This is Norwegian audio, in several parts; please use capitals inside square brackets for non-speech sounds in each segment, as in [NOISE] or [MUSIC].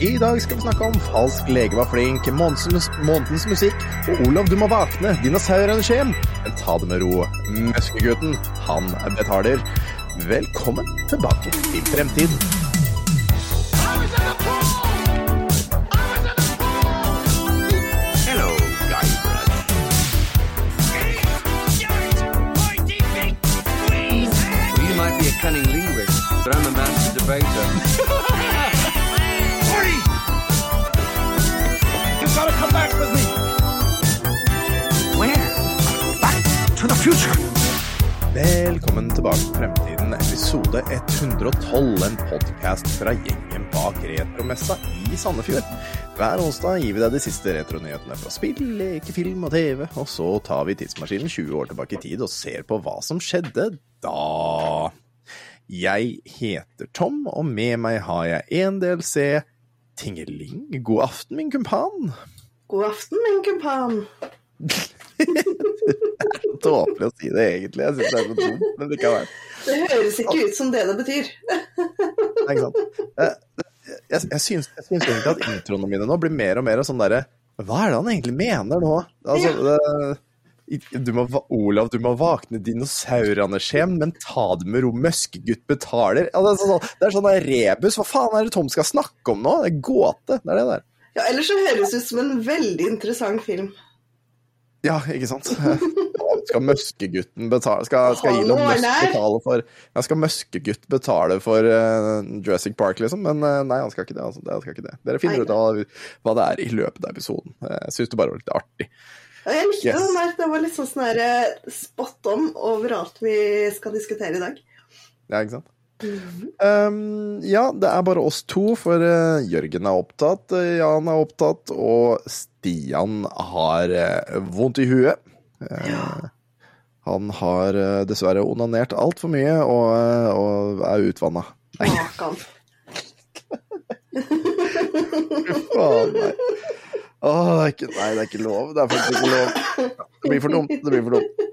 I dag skal vi snakke om Falsk lege var flink, månedens, musikk og Olav du må vakne, dinosaurene skjem. Men ta det med ro. Møskegutten, han betaler. Velkommen tilbake til fremtid. Til fremtiden, episode 112. En podkast fra gjengen bak retromessa i Sandefjord. Hver onsdag gir vi deg de siste retronyhetene fra spill, leke, film og TV, og så tar vi tidsmaskinen 20 år tilbake i tid og ser på hva som skjedde da. Jeg heter Tom, og med meg har jeg en del C. Tingeling, god aften, min kumpan. God aften, min kumpan. [LAUGHS] [LAUGHS] Tåpelig å si det, egentlig. Jeg syns det er så dumt, men likevel. Det høres ikke ut som det det betyr. Nei, ikke sant. Eh, Jeg, jeg, syns, jeg syns egentlig at introene mine nå blir mer og mer sånn derre Hva er det han egentlig mener nå? Altså, det, du må, Olav, du må vakne, dinosaurene skjem, men ta det med ro, møskegutt betaler. Ja, det, er sånn, det er sånn der rebus. Hva faen er det Tom skal snakke om nå? Det er gåte. Det er det der. Ja, Ellers så høres det ut som en veldig interessant film. Ja, ikke sant? Skal møskegutten betale Skal, skal Elon Musk betale for ja, Skal møskegutt betale for uh, Jurassic Park, liksom? Men uh, nei, han skal ikke det. Altså. det, skal ikke det. Dere finner ut av hva det er i løpet av episoden. Eh, Jeg syns det bare var litt artig. Jeg likte Yes. den der. Det var litt sånn sånn spot on overalt vi skal diskutere i dag. Ja, ikke sant? Um, ja, det er bare oss to, for uh, Jørgen er opptatt, eh, Jan er opptatt, og Stian har uh, vondt i huet. Ja Han har dessverre onanert altfor mye og, og er utvanna. Nei. [LAUGHS] Faen, nei. Åh, det ikke, nei, det er ikke lov. Det er faktisk ikke lov. Det blir for dumt. Det blir for dumt.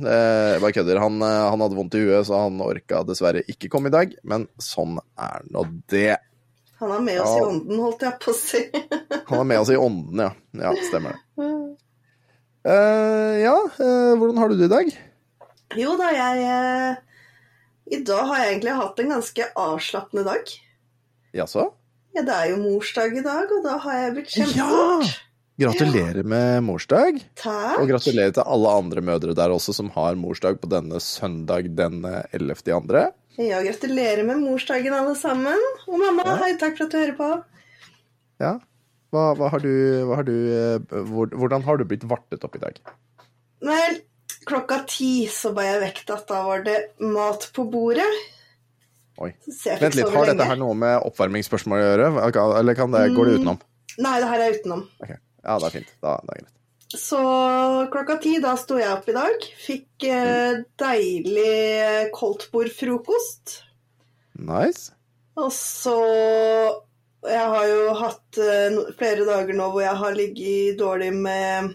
Eh, Jeg bare kødder. Han, eh, han hadde vondt i huet, så han orka dessverre ikke komme i dag. Men sånn er nå det. Han er med oss i ånden, holdt jeg på å si. [LAUGHS] Han er med oss i ånden, ja. Ja, stemmer det. Uh, ja, uh, hvordan har du det i dag? Jo da, jeg uh, I dag har jeg egentlig hatt en ganske avslappende dag. Jaså? Ja, det er jo morsdag i dag, og da har jeg blitt Ja! Gratulerer med morsdag. Takk. Og gratulerer til alle andre mødre der også som har morsdag på denne søndag den 11. i andre. Ja, gratulerer med morsdagen, alle sammen. Og mamma, Ja. hei, takk for at du hører på. Ja. Hva, hva har du, hva har du eh, hvor, Hvordan har du blitt vartet opp i dag? Vel, klokka ti så ba jeg vekt at da var det mat på bordet. Oi. Vent litt, har dette her noe med oppvarmingsspørsmål å gjøre? Eller kan det, går det utenom? Nei, det her er utenom. Ok. Ja, det er fint. Da, det er greit. Så klokka ti, da sto jeg opp i dag. Fikk eh, deilig koldtbordfrokost. Nice. Og så Jeg har jo hatt eh, flere dager nå hvor jeg har ligget dårlig med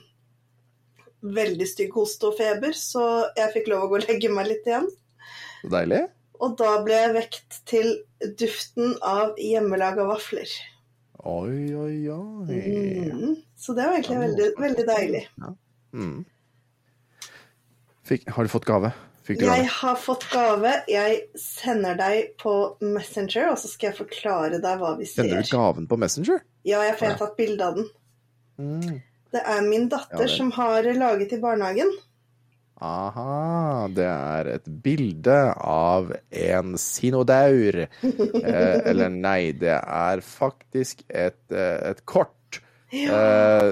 veldig stygg hoste og feber, så jeg fikk lov å gå og legge meg litt igjen. Deilig. Og da ble jeg vekt til duften av hjemmelaga vafler. Oi, oi, oi. Mm. Så det var egentlig veldig, veldig deilig. Mm. Fikk, har du fått gave? Du Jeg gave? har fått gave. Jeg sender deg på Messenger, og så skal jeg forklare deg hva vi ser. Sender du gaven på Messenger? Ja, jeg får tatt bilde av den. Mm. Det er min Ja datter vel. som har laget i barnehagen. Aha, det er et bilde av en sinodaur. Eh, eller nei, det er faktisk et, eh, et kort. Eh,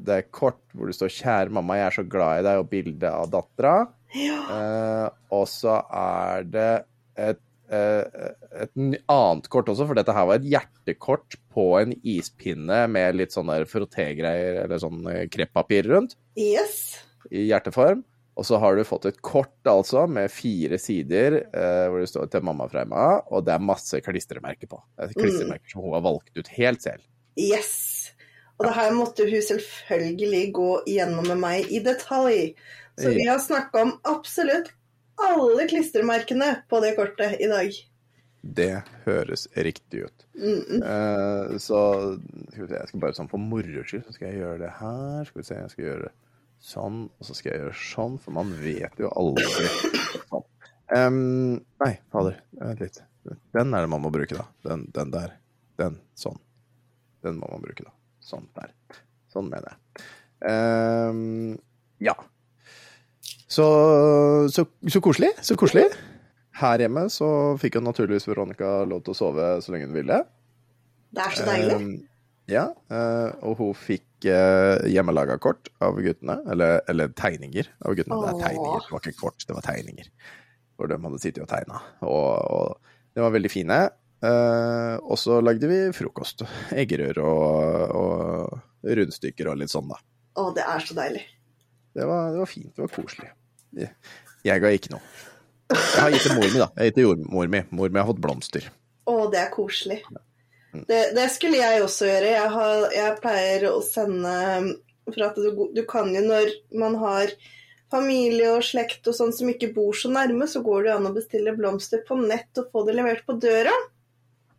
det er kort hvor det står 'Kjære mamma, jeg er så glad i deg', og bilde av dattera. Ja. Eh, og så er det et, eh, et annet kort også, for dette her var et hjertekort på en ispinne med litt sånne frotégreier, eller sånn eh, kreppapir rundt Yes. i hjerteform. Og så har du fått et kort altså med fire sider eh, hvor det står 'til mamma fra Emma', og det er masse klistremerker på. Det er klistremerker som hun har valgt ut helt selv. Yes. Og det her måtte hun selvfølgelig gå igjennom med meg i detalj. Så vi har snakka om absolutt alle klistremerkene på det kortet i dag. Det høres riktig ut. Eh, så skal vi se, jeg skal bare sånn for moro skyld, så skal jeg gjøre det her. Skal vi se, jeg skal gjøre det sånn, og så skal jeg gjøre sånn, for man vet jo aldri. Sånn. Em, nei, fader, vent litt. Den er det man må bruke, da. Den, den der. Den. Sånn. Den må man bruke, da. Sånn der. Sånn mener jeg. Um, ja. Så, så, så koselig. Så koselig. Her hjemme så fikk jo naturligvis Veronica lov til å sove så lenge hun ville. Det er så deilig. Um, ja, eh, og hun fikk uh, hjemmelaga kort av guttene. Eller, eller tegninger av guttene. Det er tegninger, det var ikke kort, det var tegninger. Hvor de hadde sittet og tegna. Og, og de var veldig fine. Eh, og så lagde vi frokost. Eggerør og, og rundstykker og litt sånn, da. Å, det er så deilig. Det var, det var fint, det var koselig. Jeg, ga ikke noe. Jeg har gitt til mor mi, da. Jeg har gitt til jordmor mi. Mor mi har fått blomster. Å, det er koselig. Det, det skulle jeg også gjøre. Jeg, har, jeg pleier å sende For at du, du kan jo når man har familie og slekt og sånn som ikke bor så nærme, så går det jo an å bestille blomster på nett og få det levert på døra.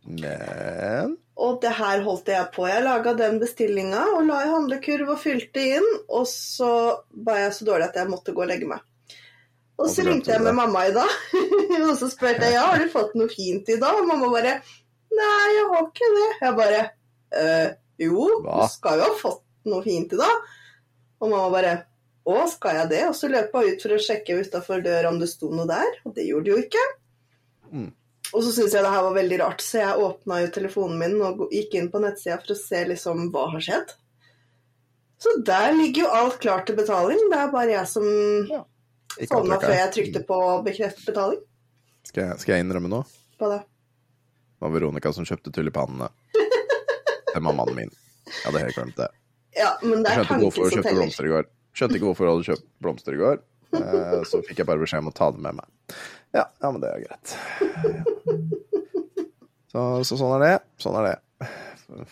Men Og det her holdt jeg på. Jeg laga den bestillinga og la i handlekurv og fylte inn. Og så var jeg så dårlig at jeg måtte gå og legge meg. Og så ringte jeg med mamma i dag, [LAUGHS] og så spurte jeg ja, har du fått noe fint i dag. Og mamma bare nei, jeg har ikke det. Jeg bare «Øh, jo, Hva? du skal jo ha fått noe fint i dag. Og mamma bare å, skal jeg det? Og så løp hun ut for å sjekke utafor døra om det sto noe der, og det gjorde det jo ikke. Mm. Og så syntes jeg det her var veldig rart, så jeg åpna jo telefonen min og gikk inn på nettsida for å se liksom hva har skjedd. Så der ligger jo alt klart til betaling. Det er bare jeg som ja. sovna før jeg trykte på bekreft betaling. Skal jeg, skal jeg innrømme noe? På det. Det var Veronica som kjøpte tulipanene til mammaen min. Jeg hadde helt glemt det. Ja, men det Jeg er skjønte ikke hvorfor hun kjøpte blomster i går. Skjønte ikke hvorfor hun hadde kjøpt blomster i går. Eh, Så fikk jeg bare beskjed om å ta det med meg. Ja, ja men det er greit. Så, så sånn er det. Sånn er det.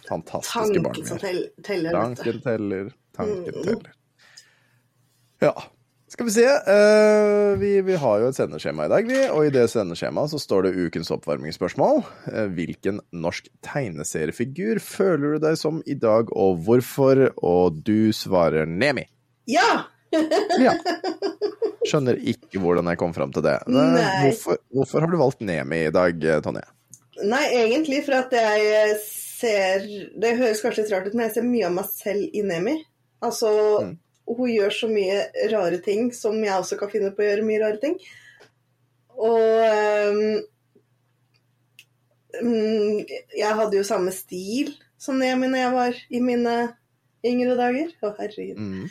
Fantastiske barn Tanken teller. Tanken teller, tanken Mm. teller. Ja. Skal vi se. Uh, vi, vi har jo et sendeskjema i dag, vi. Og i det sendeskjemaet så står det ukens oppvarmingsspørsmål. Uh, hvilken norsk tegneseriefigur føler du deg som i dag, og hvorfor? Og du svarer Nemi. Ja! Ja. Skjønner ikke hvordan jeg kom fram til det. Hvorfor, hvorfor har du valgt Nemi i dag, eh, Tonje? Nei, egentlig for at jeg ser Det høres kanskje litt rart ut, men jeg ser mye av meg selv i Nemi. Altså, Mm. Hun gjør så mye rare ting som jeg også kan finne på å gjøre mye rare ting. Og mm, jeg hadde jo samme stil som Nemi når jeg var i mine yngre dager. Å, herregud. Mm.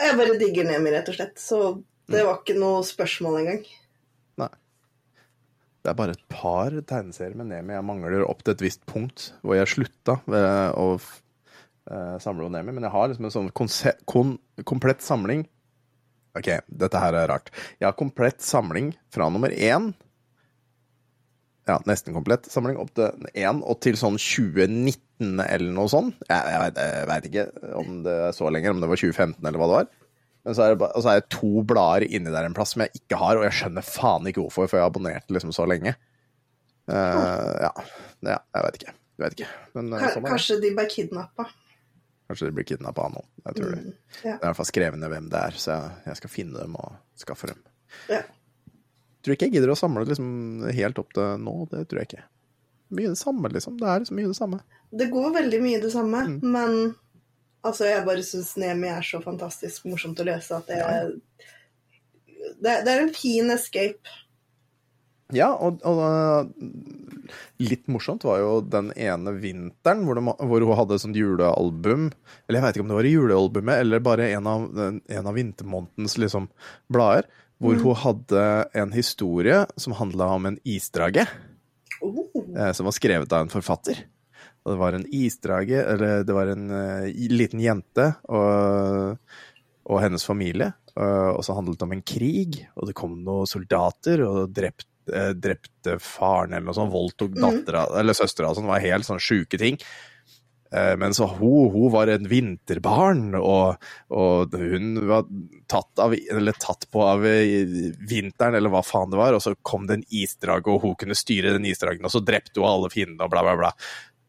Jeg bare digger Nemi, rett og slett. Så det var ikke noe spørsmål engang. Nei. Det er bare et par tegneserier med Nemi jeg mangler opp til et visst punkt hvor jeg slutta ved å eh, samle på Nemi. Men jeg har liksom en sånn kon komplett samling Ok, dette her er rart. Jeg har komplett samling fra nummer én Ja, nesten komplett samling opp til én og til sånn 2019 eller noe sånt. Jeg, jeg, jeg veit ikke om det er så lenger, om det var 2015 eller hva det var. Men så er det, og så er det to blader inni der en plass som jeg ikke har, og jeg skjønner faen ikke hvorfor, for jeg har abonnert liksom så lenge. Uh, ja. ja, jeg vet ikke. Jeg vet ikke. Men eh, sånn. Kanskje de ble kidnappa. Kanskje de blir kidnappa av noen. Jeg tror det. ja. Det er i hvert fall skrevet ned hvem det er, så jeg, jeg skal finne dem og skaffe dem. Ja. Tror ikke jeg gidder å samle liksom helt opp til nå, det tror jeg ikke. Mye det samme, liksom. Det er liksom mye det samme. Det går veldig mye det samme, Mm. men altså, jeg bare syns Nemi er så fantastisk morsomt å løse at det er det, det er en fin escape. Ja, og, og uh, litt morsomt var jo den ene vinteren hvor, de, hvor hun hadde et sånt julealbum. Eller jeg veit ikke om det var i julealbumet eller bare en av, en av vintermånedens liksom, blader. Hvor hun hadde en historie som handla om en isdrage. Oh. eh, som var skrevet av en forfatter. Og det var en isdrage, eller det var en uh, liten jente og, og hennes familie. eh, og så handlet det om en krig, og det kom noen soldater og drept, eh, drepte faren eller noe sånt, voldtok dattera eller søstera og sånn. Var helt sånn sjuke ting. Eh, Men så hun, hun var en vinterbarn, og, og hun var tatt, av, eller tatt på av eh, vinteren, eller hva faen det var, og så kom det en isdrage, og hun kunne styre den isdragen, og så drepte hun alle fiendene, og bla, bla, bla.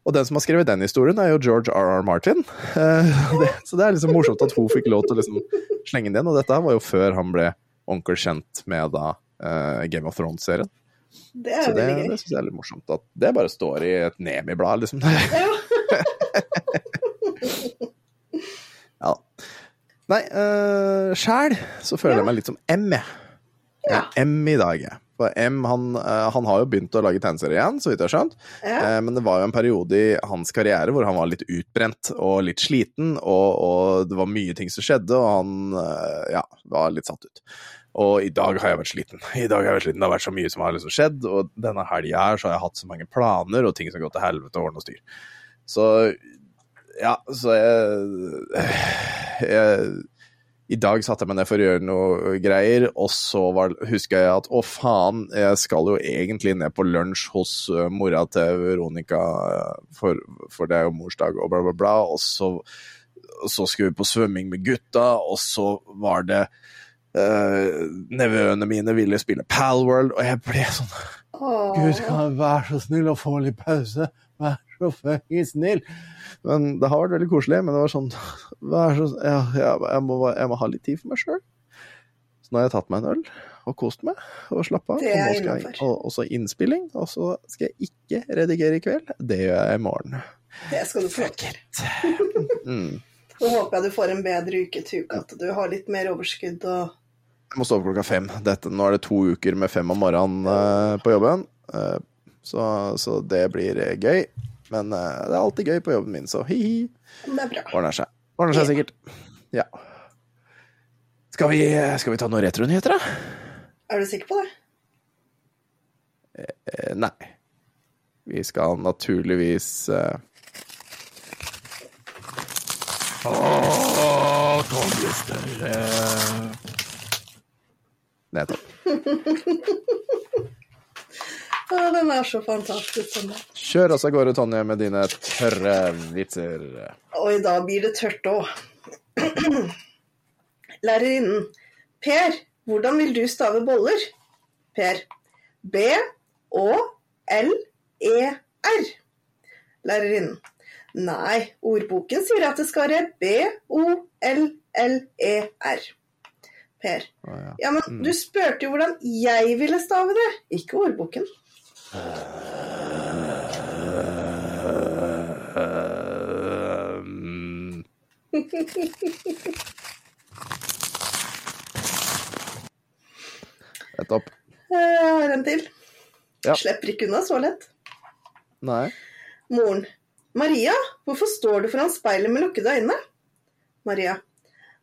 Og den som har skrevet den historien, er jo George R.R. Martin. [LAUGHS] Så det er liksom morsomt at hun fikk lov til å liksom slenge den igjen. og dette var jo før han ble ordentlig kjent med da eh, Game of Thrones-serien. Det er Så det, det syns jeg er litt morsomt. At det bare står i et Nemi-blad, liksom. ja. [LAUGHS] [LAUGHS] Nei, uh, sjæl så føler jeg meg litt som M, jeg. Jeg Ja. M i dag, jeg. For M han, eh, han har jo begynt å lage tegneserier igjen, så vidt jeg har skjønt. Ja. Men det var jo en periode i hans karriere hvor han var litt utbrent og litt sliten, og, og det var mye ting som skjedde, og han ja, var litt satt ut. Og i dag har jeg vært sliten. I dag har jeg vært sliten. Det har vært så mye som har liksom skjedd, og denne helga her så har jeg hatt så mange planer og ting som går til helvete og ordne og styr. Så ja, så jeg, jeg I dag satte jeg meg ned for å gjøre noe greier, og så var, husker jeg at å faen, jeg skal jo egentlig ned på lunsj hos uh, mora til Veronica, uh, for, for det er jo morsdag, og bla, bla, bla. Og så, så skulle vi på svømming med gutta, og så var det uh, Nevøene mine ville spille Palworld, og jeg ble sånn Åh. Gud, kan jeg være så snill å få litt pause? Vær så fucking snill. Men det har vært veldig koselig, men det var sånn Vær så ja, ja, jeg, må, jeg må ha litt tid for meg sjøl. Så nå har jeg tatt meg en øl og kost meg og slappa av. Og jeg innenfor. og, også innspilling, og så skal jeg ikke redigere i kveld. Det gjør jeg i morgen. Det skal du få. [LAUGHS] Mm. Nå håper jeg du får en bedre uke til uka, at du har litt mer overskudd og Jeg må stå opp klokka fem. Dette, nå er det to uker med fem om morgenen uh, på jobben, Uh, så, så det blir eh, gøy. Men det er alltid gøy på jobben min, så hi-hi. Er. Ordner seg. Ordner seg sikkert. Ja. Skal vi, skal vi ta noen retronyheter, da? Er du sikker på det? Eh, nei. Vi skal naturligvis uh... Åh, kongesstørre Nettopp. [LAUGHS] Den er så fantastisk. Sånn. Kjør oss av gårde, Tonje, med dine tørre vitser. Oi, da blir det tørt òg. [CLEARS THROAT] Lærerinnen. Per, hvordan vil du stave boller? Per. B-Å-L-E-R. Lærerinnen. Nei, ordboken sier at det skal være B-O-L-L-E-R. Per. Ja. Ja, men du spurte jo hvordan jeg ville stave det, ikke ordboken. [LAUGHS] Um, opp. Jeg har en til. Ja. Slipper ikke unna så lett. Nei. Moren. Maria, hvorfor står du foran speilet med lukkede øyne? Maria.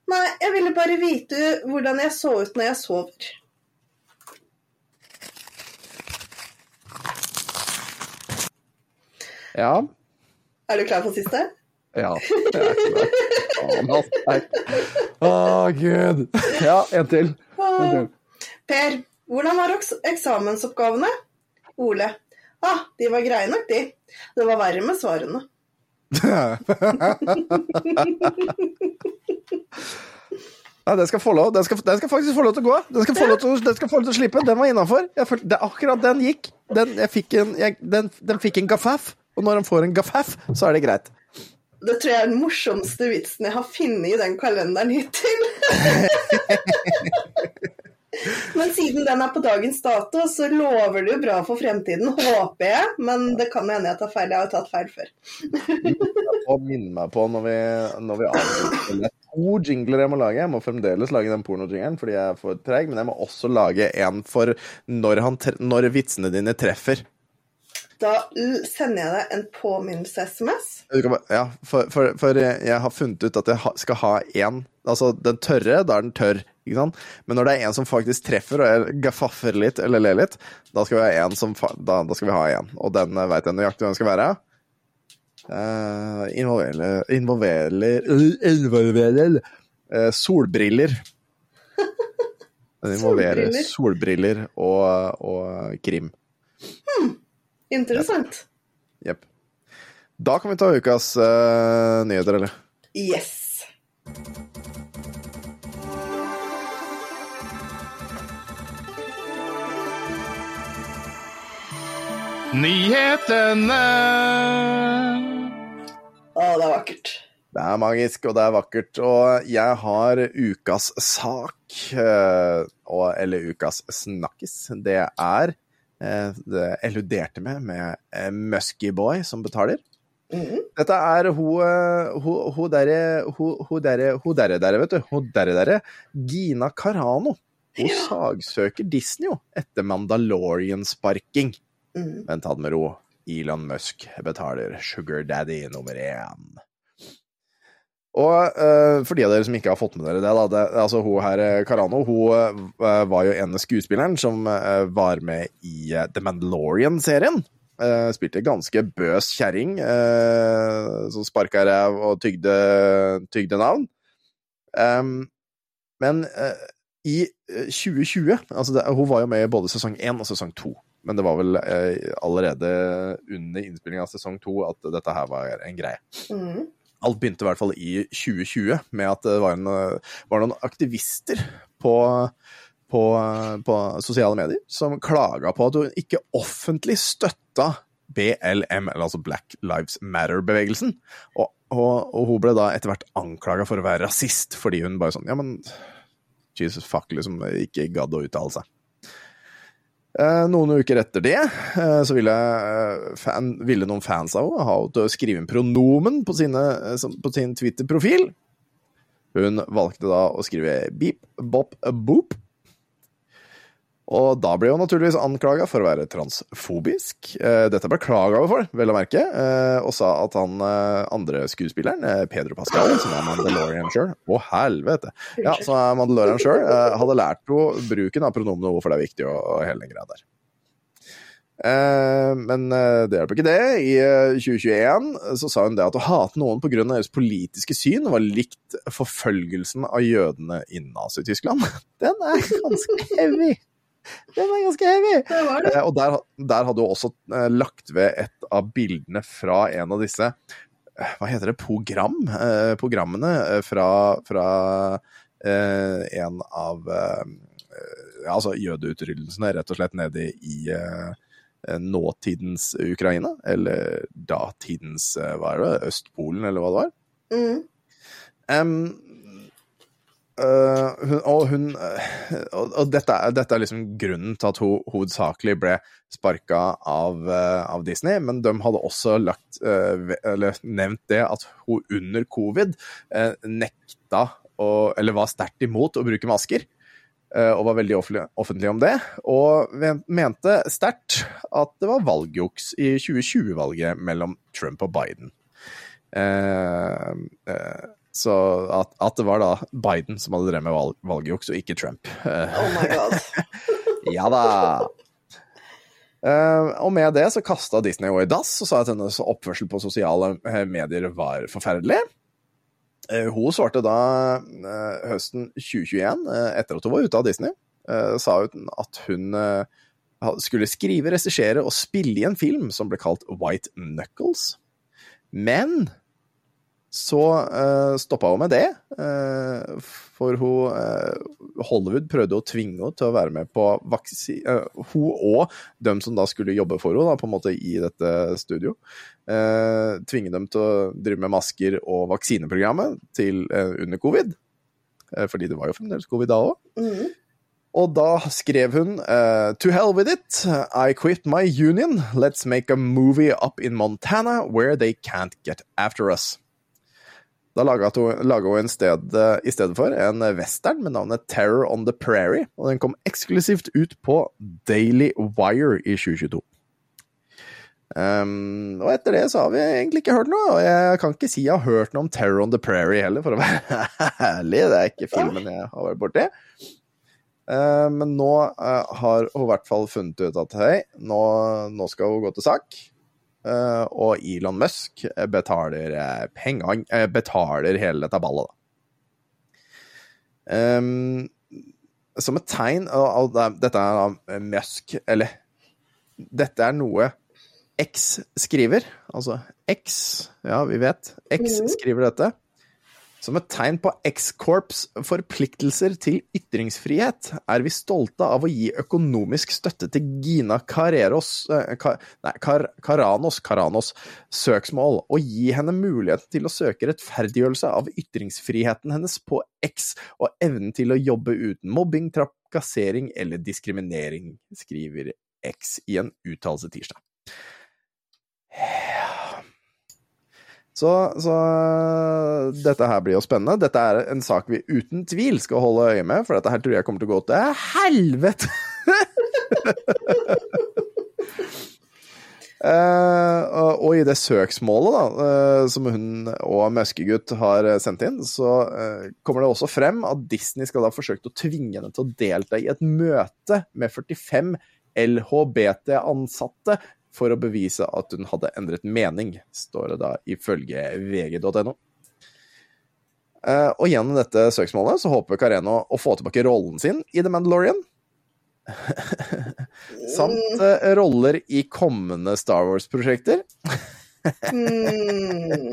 Nei, jeg ville bare vite hvordan jeg så ut når jeg sover. Ja. Er du klar for siste? Ja. Jeg er klar. Å, gud. Ja, en til. En til. Per, hvordan var eksamensoppgavene? Ole. Ah, de var greie nok, de. Det var verre med svarene. [LAUGHS] Nei, den skal, få lov. Den, skal, den skal faktisk få lov til å gå. Den skal få lov til, den få lov til å slippe. Den var innafor. Akkurat den gikk. Den, fikk en, jeg, den, den fikk en gaffaf, og når den får en gaffaf, så er det greit. Det tror jeg er den morsomste vitsen jeg har funnet i den kalenderen hittil. [LAUGHS] Men siden den er på dagens dato, så lover det jo bra for fremtiden, håper jeg. Men det kan hende jeg tar feil. Jeg har jo tatt feil før. Og minne meg på når vi, når vi avslutter. Det er to jingler jeg må lage. Jeg må fremdeles lage den pornojingeren fordi jeg er for treg, men jeg må også lage en for når, han, når vitsene dine treffer. Da sender jeg deg en påminnelse-SMS. Du Ja, for, for, for jeg har funnet ut at jeg skal ha én Altså, den tørre, da er den tørr, ikke sant? Men når det er en som faktisk treffer, og jeg gafaffer litt eller ler litt, da skal vi ha en som Da, da skal vi ha en. Og den veit jeg nøyaktig hvem skal være. Uh, involverer Involverer Involverer uh, solbriller. [LAUGHS] Den involverer Solbriller? solbriller og, og krim. Interessant. Jepp. Da kan vi ta ukas uh, nyheter, eller? Yes. Nyhetene! Å, det er vakkert. Det er magisk, og det er vakkert. Og jeg har ukas sak, eh, og, eller ukas snakkis. Det er eh, det eluderte med med Muskyboy Musky Boy som betaler. Mhm. Dette er hun eh, derre hun, derre derre vet du. Hun derre derre. Gina Carano. Hun sagsøker Disney jo etter Mandalorian-sparking. Mhm. Men ta det med ro. Elon Musk betaler Sugar Daddy nummer én. Og uh, for de av dere som ikke har fått med dere det, da, det altså hun her, eh, Carano, hun uh, var jo en skuespilleren som uh, var med i The Mandalorian-serien. Spilte ganske bøs kjerring som sparka ræv og tygde, tygde navn. Um, men i eh, 2020 altså det, Hun var jo med i både sesong én og sesong to. Men det var vel eh, allerede under innspillinga av sesong to at dette her var en greie. Mm. Alt begynte i hvert fall i 2020 med at det var, en, eh, var noen aktivister på, på, på sosiale medier som klaga på at hun ikke offentlig støtta BLM, eller altså Black Lives Matter-bevegelsen. Og, og, og hun ble da etter hvert anklaga for å være rasist, fordi hun bare sånn Ja, men Jesus fuck, liksom ikke gadd å uttale seg. Eh, Noen uker etter det eh, så ville, eh, fan, ville noen fans av henne ha henne til å skrive inn pronomen på, sine, på sin Twitter-profil. Hun valgte da å skrive beep, bop, boop. Og da ble hun naturligvis anklaga for å være transfobisk. Eh, Dette ble hun for, vel å merke, eh, og sa at han eh, andre skuespilleren, Pedro Pascal, som er Mandalorian sjøl Å, helvete! Ja, som er Mandalorian sjøl, hadde lært henne bruken av pronomene, hvorfor det er viktig, og, hele den greia der. Men det hjelper ikke det. I eh, 2021 så sa hun det at å hate noen pga. deres politiske syn var likt forfølgelsen av jødene i Nazi-Tyskland. [LAUGHS] Den er ganske heavy! Den er ganske heavy! Det var det. Eh, Og der, der hadde hun også eh, lagt ved et av bildene fra en av disse eh, Hva heter det? Program? Programmene fra, fra en av ja, altså jødeutryddelsene, rett og slett nede i nåtidens Ukraina. Eller datidens hva er det, Østpolen, eller hva det var. Mm. Em, øh, hun, og hun øh, Og, og dette, dette er liksom grunnen til at hun hovedsakelig ble sparka av, uh, av Disney, men de hadde også lagt uh, nevnt det at hun under covid nekta å Eller var sterkt imot å bruke masker. Og var veldig offentlig, om det. Og mente sterkt at det var valgjuks i 2020-valget mellom Trump og Biden. Uh, eh, så at, at det var da Biden som hadde drevet med valg, valgjuks, og ikke Trump. Oh my god. [LAUGHS] ja da! Uh, og med det så kasta Disney henne i dass og sa at hennes oppførsel på sosiale eh, medier var forferdelig. Uh, hun svarte da uh, høsten 2021, eh, etter at hun var ute av Disney, sa hun at hun skulle skrive, regissere og spille i en film som ble kalt White Knuckles. Men så uh, stoppa hun med det, Uh, for hun uh, Hollywood prøvde å tvinge henne til å være med på vaksi... eh, hun og dem som da skulle jobbe for henne, da, på en måte i dette studio. eh, tvinge dem til å drive med masker og vaksineprogrammet til, eh, under covid. Eh, fordi det var jo fremdeles covid da òg. Mhm. Og da skrev hun uh, To hell with it. I quit my union. Let's make a movie up in Montana where they can't get after us. Da laga hun, en sted, eh, i stedet for en western med navnet Terror on the Prairie. Og den kom eksklusivt ut på Daily Wire i 2022. Um, og etter det så har vi egentlig ikke hørt noe, og jeg kan ikke si jeg har hørt noe om Terror on the Prairie heller, for å være [LAUGHS] ærlig. Det er ikke filmen jeg har vært borti. Uh, men nå uh, har hun i hvert fall funnet ut at hei, nå, nå skal hun gå til sak. Eh, og Elon Musk betaler uh, pengene eh, Betaler hele dette ballet, da. Um, som et tegn og, og Dette er Musk Eller dette er noe X skriver. altså X, ja, vi vet, X Mhm. skriver dette. Som et tegn på X-Corps forpliktelser til ytringsfrihet er vi stolte av å gi økonomisk støtte til Gina Carreros, eh, nei, Car Caranos, Caranos søksmål, og gi henne muligheten til å søke rettferdiggjørelse av ytringsfriheten hennes på X og evnen til å jobbe uten mobbing, trakassering eller diskriminering, skriver X i en uttalelse tirsdag. Så, så dette her blir jo spennende. Dette er en sak vi uten tvil skal holde øye med, for dette her tror jeg kommer til å gå til helvete! [LAUGHS] uh, og, i det søksmålet da, uh, som hun og Møskegutt har sendt inn, så uh, kommer det også frem at Disney skal da forsøke å tvinge henne til å delta i et møte med 45 LHBT-ansatte for å bevise at hun hadde endret mening, står det da ifølge vg.no. Eh, og gjennom dette søksmålet så håper Careno å få tilbake rollen sin i The Mandalorian. [LAUGHS] Samt eh, roller i kommende Star Wars-prosjekter. Mm.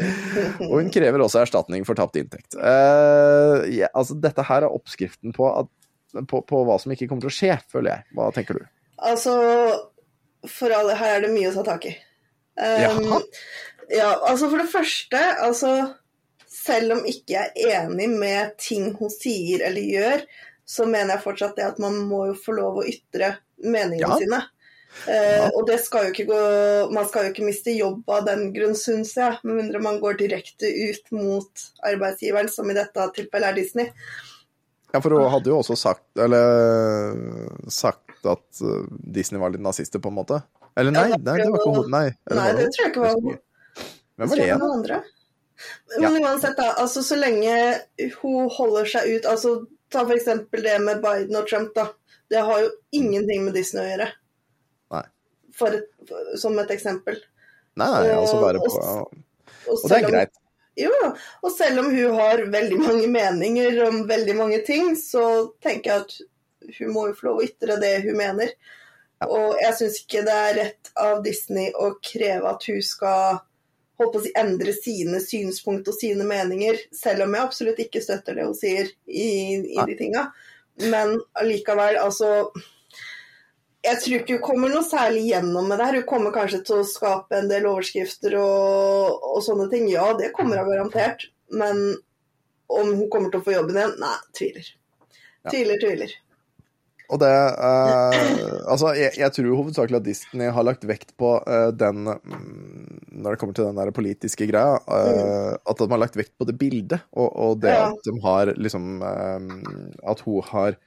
[LAUGHS] Og hun krever også erstatning for tapt inntekt. Uh, ja, altså, dette her er oppskriften på, at, på, på hva som ikke kommer til å skje, føler jeg. Hva tenker du? Altså, for alle her er det mye å ta tak i. Um, ja, altså for det første, altså Selv om ikke jeg er enig med ting hun sier eller gjør, så mener jeg fortsatt det at man må jo få lov å ytre meningene Ja. sine. Uh. Og det skal jo ikke gå Man skal jo ikke miste jobb av den grunn, syns jeg. Med mindre man går direkte ut mot arbeidsgiveren, som i dette tilfellet er Disney. Ja, for hun hadde jo også sagt Eller sagt at uh, Disney var litt nazister, på en måte. Eller nei, nei det var ikke hun. Nei, Nei, det tror jeg ikke var hun. Hvem var det igjen? Men uansett, da. Altså, så lenge hun holder seg ut altså, Ta eksempel det med Biden og Trump, da. Det har jo ingenting med Disney å gjøre. Nei. For for, som et eksempel. Nei, altså bare på Og- Og det er greit. Jo, og selv om hun har veldig mange meninger om veldig mange ting, så tenker jeg at hun må jo få lov å ytre det hun mener. Og jeg syns ikke det er rett av Disney å kreve at hun skal holdt på å si, endre sine synspunkt og sine meninger, selv om jeg absolutt ikke støtter det hun sier i, i de tinga. Men allikevel, altså Jeg tror ikke hun kommer noe særlig gjennom med det her. Hun kommer kanskje til å skape en del overskrifter og, og sånne ting. Ja, det kommer hun garantert. Men om hun kommer til å få jobben igjen? Nei, tviler. Tviler, tviler. Og det uh, Altså, jeg, jeg tror hovedsakelig at Disney har lagt vekt på uh, den mm, Når det kommer til den der politiske greia, eh, at de har lagt vekt på det bildet, og, og det Ja. at de har liksom At hun har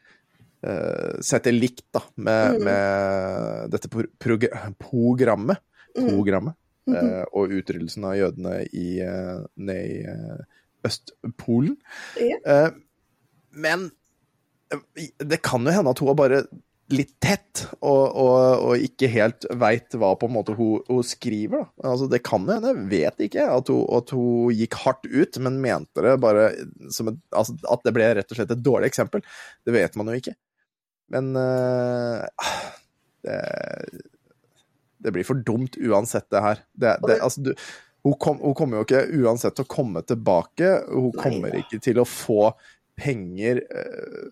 sett det likt da, med, Mm. med dette pro prog programmet, Mm. Mm -hmm. og utryddelsen av jødene i, ned i Østpolen. Ja. Men det kan jo hende at hun er bare litt tett, og, og, og ikke helt veit hva på en måte hun, hun skriver. Da. Altså, det kan jo hende, jeg vet ikke, at hun, at hun gikk hardt ut, men mente det bare som et, altså, At det ble rett og slett et dårlig eksempel. Det vet man jo ikke. Men uh, det, det blir for dumt uansett, det her. Det, det, altså, du, hun, kom, hun kommer jo ikke uansett til å komme tilbake. Hun Nei, kommer ikke til å få penger eh,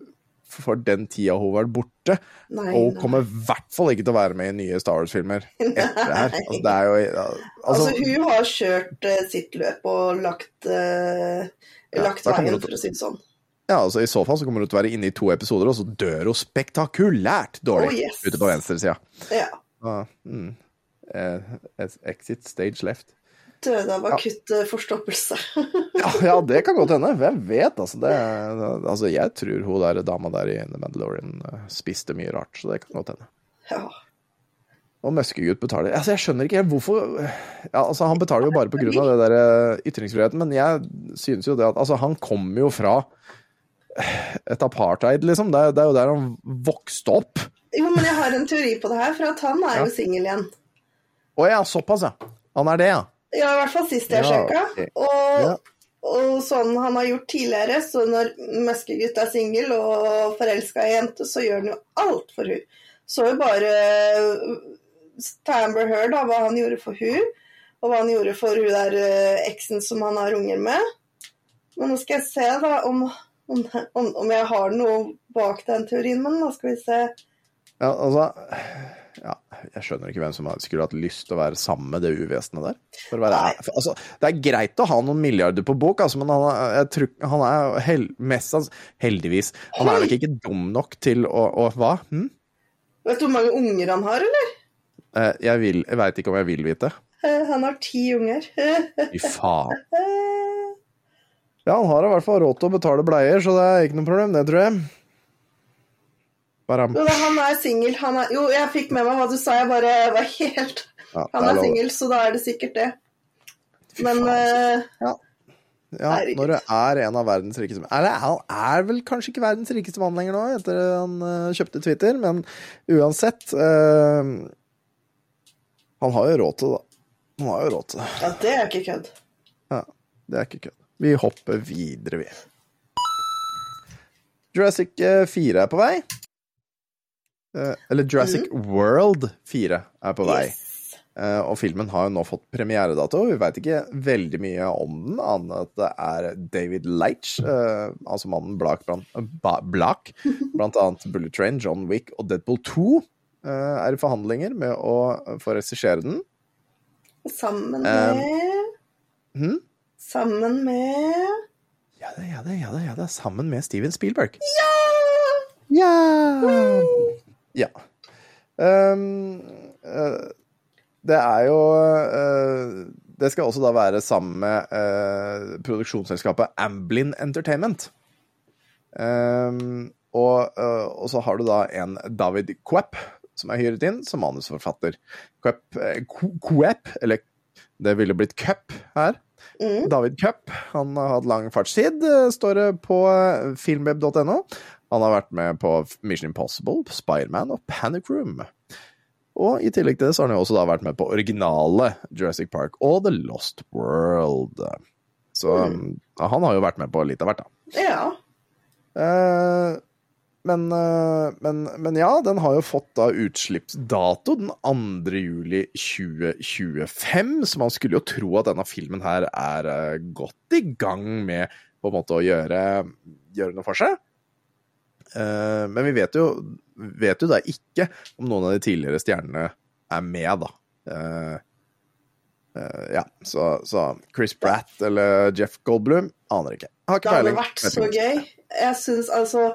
for den tida hun var borte. Nei, Og hun kommer i hvert fall ikke til å være med i nye Star Wars-filmer [LAUGHS] etter det her. Altså, det jo Altså, altså, hun har kjørt uh, sitt løp og lagt, uh, lagt ja, veien, for å si det sånn. ja, altså, I så fall så kommer hun til å være inne i to episoder, og så dør hun spektakulært dårlig Oh, yes. ute på venstresida. Ja. Uh, mm. eh, exit stage left. Døde av akutt ja. forstoppelse. [LAUGHS] Ja, ja, det kan godt hende. Hvem vet? Altså, det, altså, jeg tror hun der dama der i The Mandalorian eh, spiste mye rart, så det kan godt hende. Ja. Og Møskegutt betaler Altså, jeg skjønner ikke helt hvorfor ja, altså, Han betaler jo bare av det der eh, ytringsfriheten, men jeg synes jo det at Altså, han kommer jo fra et apartheid, liksom. Det er, det er jo der han vokste opp. Jo, men jeg har en teori på det her, for at han er Ja. jo singel igjen. Å ja, såpass, ja. Han er det, ja. Ja, i hvert fall sist jeg sjekka. Okay. Og, Ja. og sånn han har gjort tidligere, så når Møskegutt er singel og forelska i jente, så gjør han jo alt for hun. Så jo bare Tamber Amber Heard, da, hva han gjorde for hun. og hva han gjorde for hun der eh, eksen som han har unger med. Men nå skal jeg se da om, om, om, om jeg har noe bak den teorien. Men nå skal vi se. Ja, altså ja, Jeg skjønner ikke hvem som skulle hatt lyst til å være sammen med det uvesenet der. Være, altså, det er greit å ha noen milliarder på bok, altså, men han, er- jeg tror, han er hel, mest altså, Heldigvis. Han er nok ikke dum nok til å, å Hva? Hm? Vet du hvor mange unger han har, eller? Eh, Jeg, vil- jeg veit ikke om jeg vil vite. Eh, Han har ti unger. [LAUGHS] Fy faen. Ja, han har i hvert fall råd til å betale bleier, så det er ikke noe problem, det, tror jeg. Bare Men han er singel. Jo, jeg fikk med meg hva du sa, jeg bare var helt ja, Han er singel, så da er det sikkert det. Men faen, altså. eh, Ja, når du er en av verdens rikeste menn Eller han er vel kanskje ikke verdens rikeste mann lenger nå, etter han eh, kjøpte Twitter, men uansett uh, Han har jo råd til det, da. Han har jo råd til det. ja, det er ikke kødd. Ja, det er ikke kødd. Vi hopper videre, vi. Jurassic eh, 4 er på vei. Eh, Eller Jurassic World 4 er på vei. Yes. Eh, Og filmen har jo nå fått premieredato. Vi veit ikke veldig mye om den, annet at det er David Leitch, eh, altså mannen Blak, blant, blant [LAUGHS] annet Bullet Train, John Wick og Deadpool 2, eh, er i forhandlinger med å få regissere den. Sammen Um, med hm? Sammen med Ja da, ja da, ja da, ja da, sammen med Steven Spielberg. Ja! Ja! Ja. Um, uh, det er jo uh, Det skal også da være sammen med uh, produksjonsselskapet Amblin Entertainment. Um, og, og så har du da en David Quepp som er hyret inn som manusforfatter. Quepp, Quepp eller det ville blitt Cup her. Mm. David Cup, han har hatt lang fartstid, står det på filmweb.no. Han har vært med på Mission Impossible, Spiderman og Panic Room. Og i tillegg til det så har han jo også da vært med på originale Jurassic Park og The Lost World. Så Mm. han har jo vært med på litt av hvert, da. Ja. Eh, men, eh, men, men ja, den har jo fått da utslippsdato den 2. juli 2025, så man skulle jo tro at denne filmen her er eh, godt i gang med på en måte å gjøre, gjøre noe for seg. Eh, men vi vet jo, vet jo da ikke om noen av de tidligere stjernene er med, da. Eh, eh, ja, så, så Chris Pratt eller Jeff Goldblum aner ikke. Har Det hadde vært så gøy. Jeg syns altså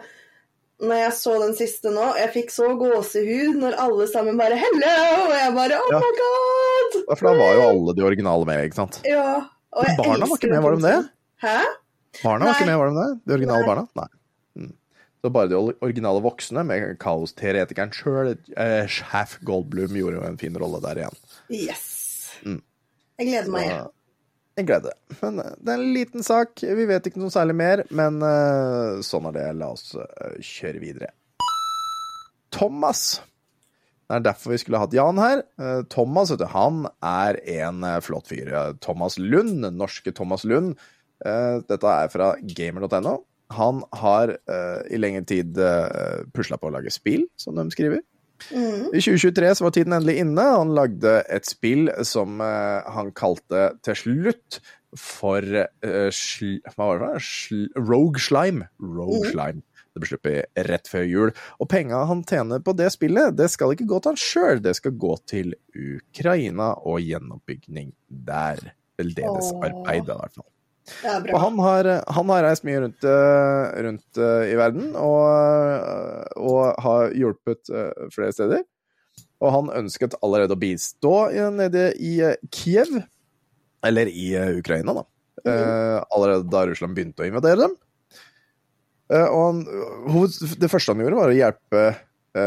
Når jeg så den siste nå, jeg fikk så gåsehud når alle sammen bare 'hello', og jeg bare 'oh Ja. my god'. For da var jo alle de originale med, ikke sant? Ja. Og jeg Barna var ikke med, var de det? Hæ? Barna var ikke med, var de det? De originale Nei. barna? Nei. Så bare de originale voksne, med kaosteoretikeren sjøl, eh, sjef Goldblum, gjorde jo en fin rolle der igjen. Yes. Mm. Jeg gleder meg. Så, jeg gleder meg. Men eh, det er en liten sak. Vi vet ikke noe særlig mer, men uh, sånn er det. La oss uh, kjøre videre. Thomas. Det er derfor vi skulle hatt Jan her. Thomas vet du, han er en flott fyr. Thomas Lund, norske Thomas Lund. Dette er fra gamer.no. Han har uh, i lengre tid uh, pusla på å lage spill, som de skriver. Mm. I 2023 så var tiden endelig inne. Han lagde et spill som uh, han kalte til slutt for uh, sl Hva var det? for? Sl Rogue Slime. Rogue mm. Slime. Det ble sluppet rett før jul. Og penga han tjener på det spillet, det skal ikke gå til han sjøl, det skal gå til Ukraina og gjenoppbygning der. Vel deres arbeid, i hvert fall. Er Og han har, han har reist mye rundt, eh, rundt eh, i verden og, eh, og har hjulpet flere steder. Og han ønsket allerede å bistå nede i Kiev, eller i Ukraina, da. Mm. allerede da Russland begynte å invadere dem. Og han, det første han gjorde, var å hjelpe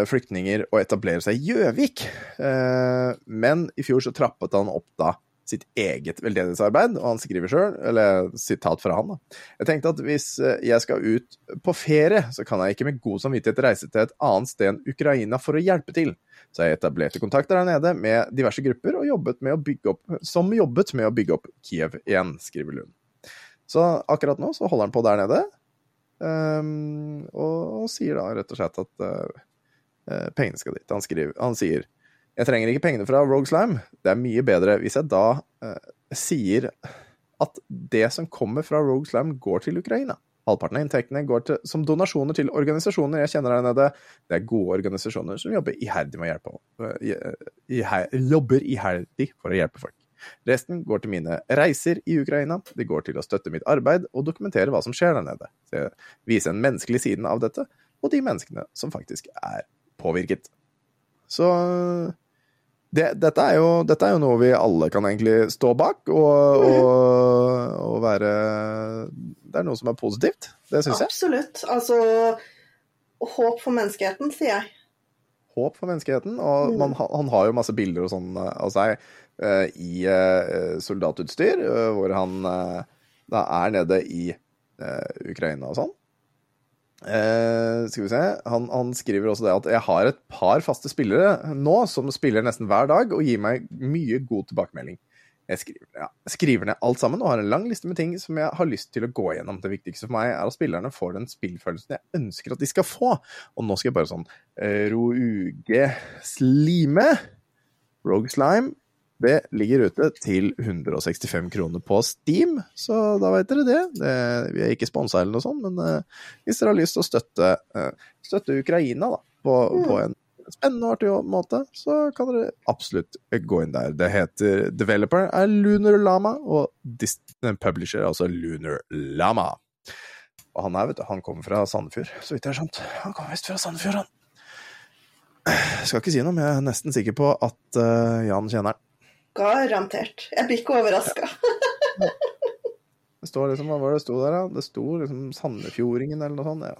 flyktninger å etablere seg i Gjøvik. Men i fjor så trappet han opp da sitt eget veldedighetsarbeid, og han skriver sjøl, eller sitat fra han, da. Jeg tenkte at hvis eh, jeg skal ut på ferie, så kan jeg ikke med god samvittighet reise til et annet sted enn Ukraina for å hjelpe til. Så jeg etablerte kontakter der nede med diverse grupper og jobbet med å bygge opp, som jobbet med å bygge opp Kiev igjen, skriver Lund. Så akkurat nå så holder han på der nede, um, og, sier da rett og slett at eh, pengene skal dit. Han, skriver, han sier Jeg trenger ikke pengene fra Rogue Slime. Det er mye bedre hvis jeg da eh, sier at det som kommer fra Rogue Slime, går til Ukraina. Halvparten av inntektene går til, som donasjoner til organisasjoner jeg kjenner her nede. Det er gode organisasjoner som jobber iherdig med å hjelpe eh, iher, Jobber iherdig for å hjelpe folk. Resten går til mine reiser i Ukraina. Det går til å støtte mitt arbeid og dokumentere hva som skjer der nede. Jeg viser en menneskelig siden av dette, og de menneskene som faktisk er påvirket. Så det, dette, er jo, dette, er jo, noe vi alle kan egentlig stå bak, og, og, og være Det er noe som er positivt. Det syns jeg. Absolutt. Altså Håp for menneskeheten, sier jeg. Håp for menneskeheten. Og Mm. man, han har jo masse bilder og sånn av seg uh, i uh, soldatutstyr, uh, hvor han da er nede i Ukraina og sånn. Eh, skal vi se han, han skriver også det at jeg har et par faste spillere nå som spiller nesten hver dag og gir meg mye god tilbakemelding. Jeg skriver, ja, skriver ned alt sammen og har en lang liste med ting som jeg har lyst til å gå gjennom. Det viktigste for meg er at spillerne får den spillfølelsen jeg ønsker at de skal få. Og nå skal jeg bare sånn uh, Roge Slime Rogue Slime det ligger ute til 165 kroner på Steam, så da vet dere det. det vi er ikke sponsa eller noe sånt, men eh, hvis dere har lyst til å støtte, eh, støtte Ukraina da, på, på en spennende og artig måte, så kan dere absolutt gå inn der. Det heter Developer er Lunar Lama, og publisher er altså Lunar Lama. Og han her, vet du, han kommer fra Sandefjord, så vidt jeg har skjønt. Han kommer visst fra Sandefjord, han. Jeg skal ikke si noe, men jeg er nesten sikker på at uh, Jan kjenner han. Garantert. Jeg blir ikke overraska. [LAUGHS] Det står liksom, Hva var det det sto der, da? Det sto liksom Sandefjordingen eller noe sånt. Jeg,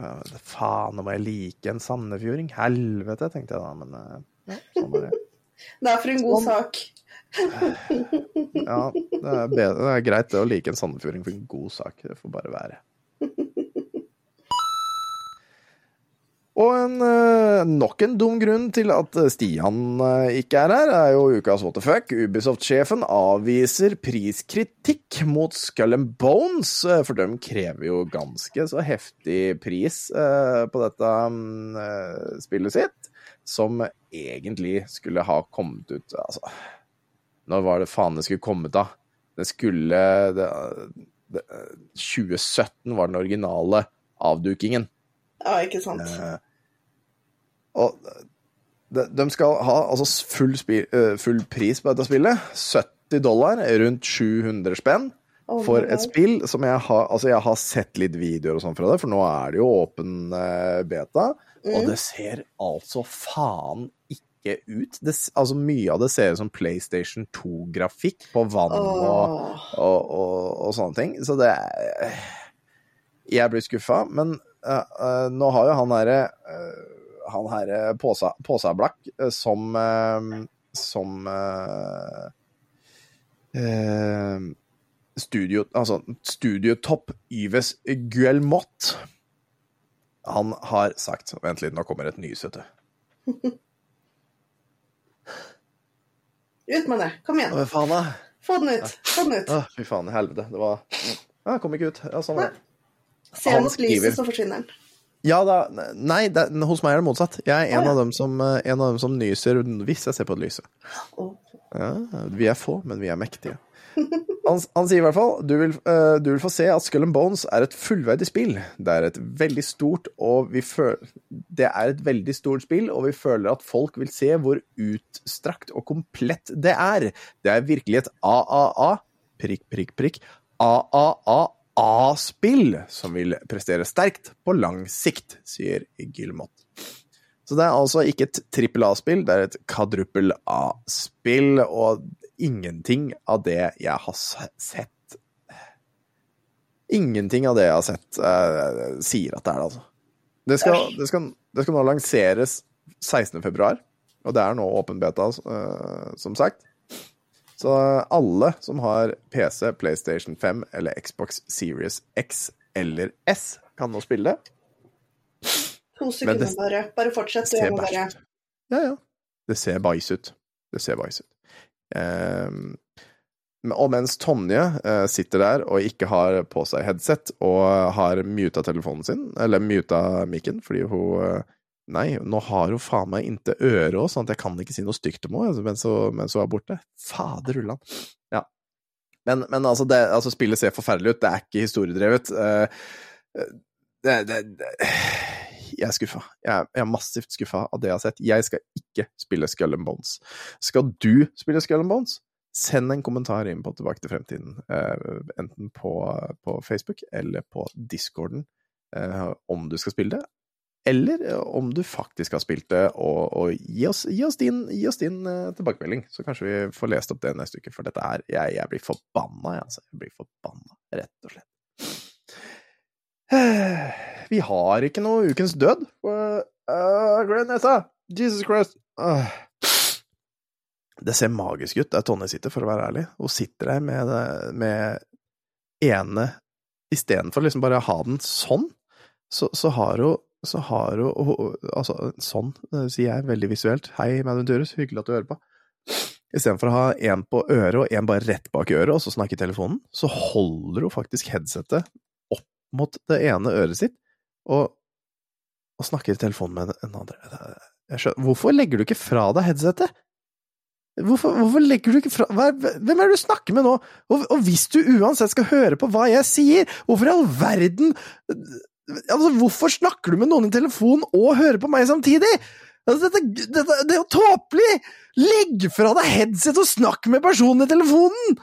«Åh, det- faen, nå må jeg like en sandefjording. Helvete, tenkte jeg da, men eh, ja, sånn var det. Det er for en god sak. Ja, det er, bedre, det er greit det å like en sandefjording for en god sak. Det får bare være. Og en, eh, nok en dum grunn til at Stian eh, ikke er her, er jo ukas what the fuck. Ubisoft-sjefen avviser priskritikk mot Skull and Bones, eh, for de krever jo ganske så heftig pris eh, på dette mm, eh, spillet sitt, som egentlig skulle ha kommet ut Altså, når var det faen det skulle kommet da? Det skulle det, det, 2017 var den originale avdukingen. Ja, ikke sant. Eh, og de, de skal ha altså full, full pris på dette spillet. 70 dollar, rundt 700 spenn, Oh for et spill som jeg har Altså, jeg har sett litt videoer og sånn fra det, for nå er det jo åpen beta. beta, og Mm. det ser altså faen ikke ut. Det, altså, mye av det ser ut som PlayStation 2-grafikk på vann og Åh. og, og, og sånne ting. Så det Jeg blir skuffa, men uh, uh, nå har jo han derre uh, Han herre Påsa, Påsablakk eh, som eh, Som eh, eh, Studio Altså studiotopp Yves Guelmot. Han har sagt Vent litt, nå kommer et nys, vet du. Ut med det. Kom igjen. Hva faen, da? Få den ut. Få den ut. Å, fy faen i helvete. Det var Ja, kom ikke ut. Ja, sånn var det. Han lyset, så forsvinner den. Ja da, nei, det, hos meg er det motsatt. Jeg er en, Å, ja. av dem som, eh, en av dem som nyser hvis jeg ser på et lyse. Oh. Ja, vi er få, men vi er mektige. Han, han sier i hvert fall du vil, uh, du vil få se at Skull and Bones er et fullverdig spill. Det er et veldig stort og vi føler, Det er et veldig stort spill, og vi føler at folk vil se hvor utstrakt og komplett det er. Det er virkelig et AAA, prikk, prikk, prikk, AAA-A-spill som vil prestere sterkt på lang sikt, sier Gilmot. Så det er altså ikke et trippel A-spill, det er et kvadruppel A-spill, og ingenting av det jeg har sett Ingenting av det jeg har sett, uh, sier at det er det, altså. Det skal, det skal, det skal nå lanseres 16. februar, og det er nå åpen beta, uh, som sagt. Så alle som har PC, PlayStation 5 eller Xbox Series X eller S, kan nå spille det. To sekunder det- bare. Bare fortsett. Det ser bare ut. Ja, ja. Det ser bæsj ut. Det ser bæsj ut. Um, og mens Tonje uh, sitter der og ikke har på seg headset og har muta telefonen sin, eller muta mikken, fordi hun eh, Nei, nå har hun faen meg inntil øret òg, sånn at jeg kan ikke si noe stygt om henne hun, mens hun er borte. Fader ullan. Ja. Men, men altså, det, altså, spillet ser forferdelig ut, det er ikke historiedrevet. Eh, det, det, det Jeg er skuffa. Jeg, jeg er massivt skuffa av det jeg har sett. Jeg skal ikke spille Skull and Bones. Skal du spille Skull and Bones? Send en kommentar inn på Tilbake til fremtiden, eh, enten på, på Facebook eller på discorden, eh, om du skal spille det, eller eh, om du faktisk har spilt det, og, og gi, oss, gi oss din, gi oss din uh, tilbakemelding, så kanskje vi får lest opp det neste uke, for dette er Jeg, jeg blir forbanna, jeg, altså. Jeg blir forbanna, rett og slett. Eh, [SIGHS] Vi har ikke noe Ukens død. Uh, uh, Grenesa! Jesus Christ! Uh. [SIGHS] Det ser magisk ut der Tonje sitter, for å være ærlig. Hun sitter der med, med ene Istedenfor liksom bare å ha den sånn, så, så har hun så har hun Altså, sånn eh, sier jeg veldig visuelt. Hei, Madun Turus, hyggelig at du hører på. Istedenfor å ha én på øret og én bare rett bak øret, og så snakke i telefonen, så holder hun faktisk headsetet opp mot det ene øret sitt, og, og snakker i telefonen med den andre. Skjønner. Hvorfor legger du ikke fra deg headsetet? Hvorfor, hvorfor legger du ikke fra hva, Hvem er det du snakker med nå? Og, og hvis du uansett skal høre på hva jeg sier, hvorfor i all verden Altså, hvorfor snakker du med noen i telefonen og hører på meg samtidig? Altså, dette, dette, det er jo tåpelig! Legg fra deg headset og snakk med personen i telefonen!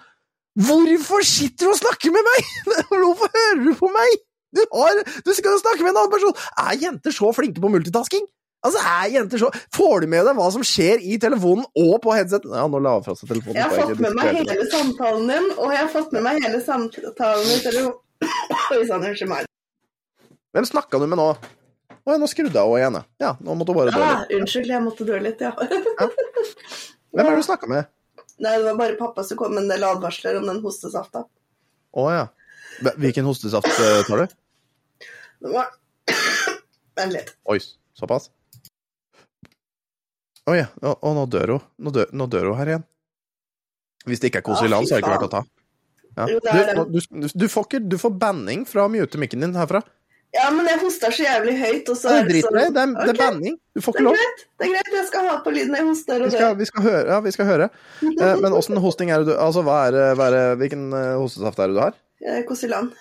Hvorfor sitter du og snakker med meg?! [LAUGHS] Hvorfor hører du på meg?! Du, har, du skal jo snakke med en annen person! Er jenter så flinke på multitasking? Altså, er jenter så Får du med deg hva som skjer i telefonen og på headset? Ja, nå la fra seg telefonen. Jeg har fått med meg hele samtalen din, og jeg har fått med meg hele samtalen i telefonen Oi sann, unnskyld meg. Hvem snakka du med nå? Å, ja, nå skrudde jeg av igjen, ja. ja. Nå måtte hun bare dø litt. Ja, unnskyld, jeg måtte dø litt, ja. Hvem er det du snakka med? Nei, det var bare pappa som kom med en del advarsler om den hostesafta. Å ja. Hvilken hostesaft eh, tar du? Det var Vent litt. Oi, såpass? Å ja, og, og nå dør hun. Nå dør, nå dør hun her igjen. Hvis det ikke er Ja, land, fy så har det ikke vært å ta. Ja. Du, du, du, får ikke, du får banning fra å mute mikken din herfra. Ja, men jeg hoster så jævlig høyt, og så er det sånn det. Det er, det er banning. Du får Det ikke er lov. greit, det er greit. Jeg skal ha på lyden jeg hoster Vi skal, vi skal høre. Ja, vi skal høre. Eh, men åssen hosting er det du Altså, hva er, hva er, hvilken eh, hostesaft er det du har? Eh, Kosilan.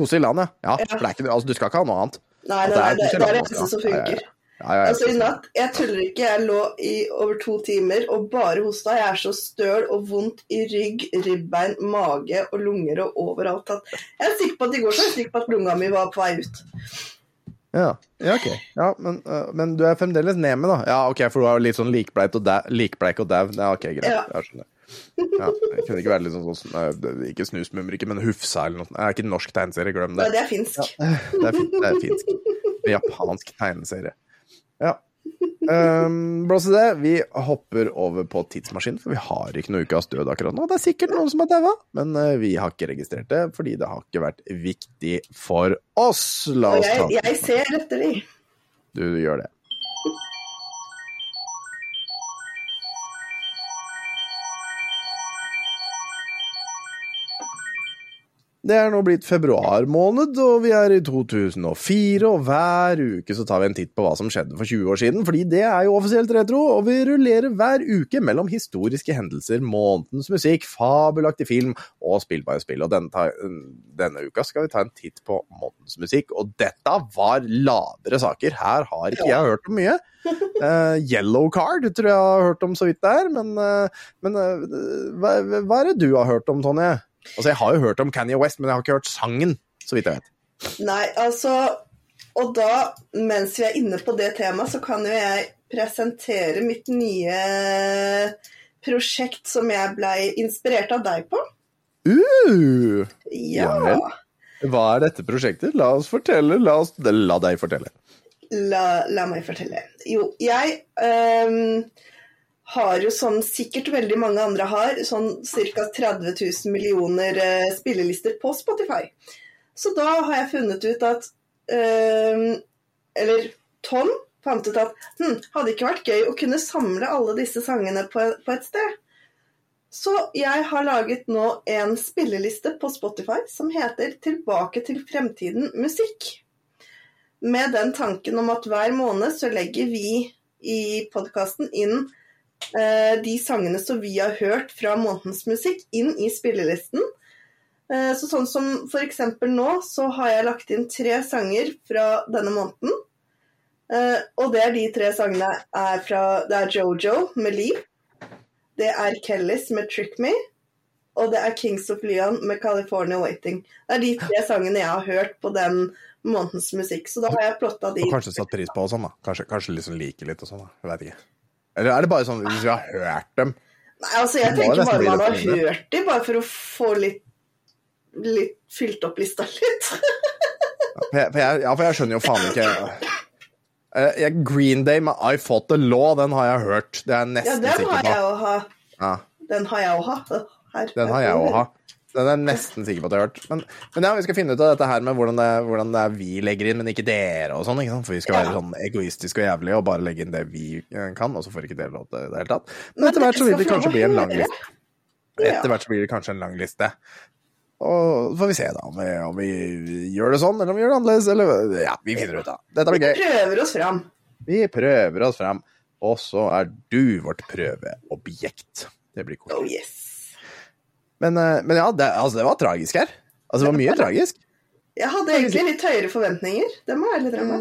Kosilan, ja. ja. Ja. For det er ikke, altså, du skal ikke ha noe annet. Nei, Altså, det er det er det, det, er det eneste som funker. Ja, ja. Altså, i natt, jeg tuller ikke, jeg lå i over to timer og bare hosta. Jeg er så støl og vondt i rygg, ribbein, mage og lunger og overalt. at- Jeg er sikker på at i går så er jeg sikker på at lunga mi var på vei ut. Ja, ja ok. Ja, men, men du er fremdeles ned med, da? Ja, ok, for du har litt sånn likbleik og dau. Ja, ok, greit. Ja. Jeg skjønner. Ja, jeg kunne ikke være litt sånn, sånn Ikke Snusmumrikke, men Hufsa eller noe. sånt. Det er ikke norsk tegneserie, glem det. Nei, det. det er finsk. Ja, Det er, det er finsk. Japansk tegneserie. Ja. Um, Blåse det. Vi hopper over på tidsmaskinen, for vi har ikke noe ukas død akkurat nå. Det er sikkert noen som har daua, men øh, vi har ikke registrert det fordi det har ikke vært viktig for oss. La oss ta jeg, jeg ser etter de. Du gjør det. Det er nå blitt februar måned, og vi er i 2004, og hver uke så tar vi en titt på hva som skjedde for 20 år siden, fordi det er jo offisielt retro, og vi rullerer hver uke mellom historiske hendelser, månedens musikk, fabelaktig film og spillbare spill. Og denne, ta- denne uka skal vi ta en titt på månedens musikk, og dette var lavere saker. Her har ikke jeg hørt om mye. Uh, [LAUGHS] yellow Card tror jeg har hørt om så vidt det er, men, uh, men uh, hva, hva er det du har hørt om, Tonje? Altså, jeg har jo hørt om Kanye West, men jeg har ikke hørt sangen, så vidt jeg vet. Nei, altså Og da, mens vi er inne på det temaet, så kan jo jeg presentere mitt nye prosjekt som jeg blei inspirert av deg på. Uh, Ja. Vel. hva er dette prosjektet? La oss fortelle. La, oss, la deg fortelle. La, la meg fortelle. Jo, jeg ehm, har jo som sikkert veldig mange andre har, sånn ca. 30 000 millioner eh, spillelister på Spotify. Så da har jeg funnet ut at eh, Eller Tom fant ut at hm, hadde ikke vært gøy å kunne samle alle disse sangene på, på et sted. Så jeg har laget nå en spilleliste på Spotify som heter 'Tilbake til fremtiden musikk'. med den tanken om at hver måned så legger vi i podkasten inn de sangene som vi har hørt fra månedens musikk, inn i spillelisten. Eh, så sånn som eksempel nå, så har jeg lagt inn tre sanger fra denne måneden. Eh, og det er de tre sangene er fra Det er Jojo med Liv. Det er Kellys med Trick Me. Og det er Kings of Leon med California Waiting. Det er de tre sangene jeg har hørt på den månedens musikk. Så da har jeg plotta de. Og kanskje satt pris på og sånn, da. Kanskje, kanskje liksom liker litt og sånn, da. Jeg vet ikke. Eller er det bare sånn hvis vi har hørt dem? Nei, altså jeg tenker bare man har hørt dem, bare for å få litt, litt fylt opp lista litt. [LAUGHS] ja, for jeg, ja, for jeg skjønner jo faen ikke Eh, Green Day med I Fought The Law, den har jeg hørt. Det er jeg Ja, den har jeg å ha. Ja, Den har jeg å ha. Her. den har jeg òg hatt. Den er jeg nesten sikker på at jeg har hørt. Men, men ja, vi skal finne ut av dette her med hvordan det, hvordan det er vi legger inn, men ikke dere og sånn. For vi skal Ja. være sånn egoistiske og jævlige og bare legge inn det vi eh, kan, og så får ikke dere lov til det i det hele tatt. Men etter hvert så vil det kanskje bli en lang liste. Etter hvert så blir det kanskje en lang liste. Og så får vi se da om vi, om vi gjør det sånn, eller om vi gjør det annerledes. Eller ja, vi finner ut av det. Dette blir gøy. Prøver oss fram. Vi prøver oss frem, og så er du vårt prøveobjekt. Det blir Oh yes. Men, eh, men ja, det, altså, det var tragisk her. Altså, det var mye tragisk. Jeg hadde egentlig litt høyere forventninger. Det må jeg ærlig innrømme.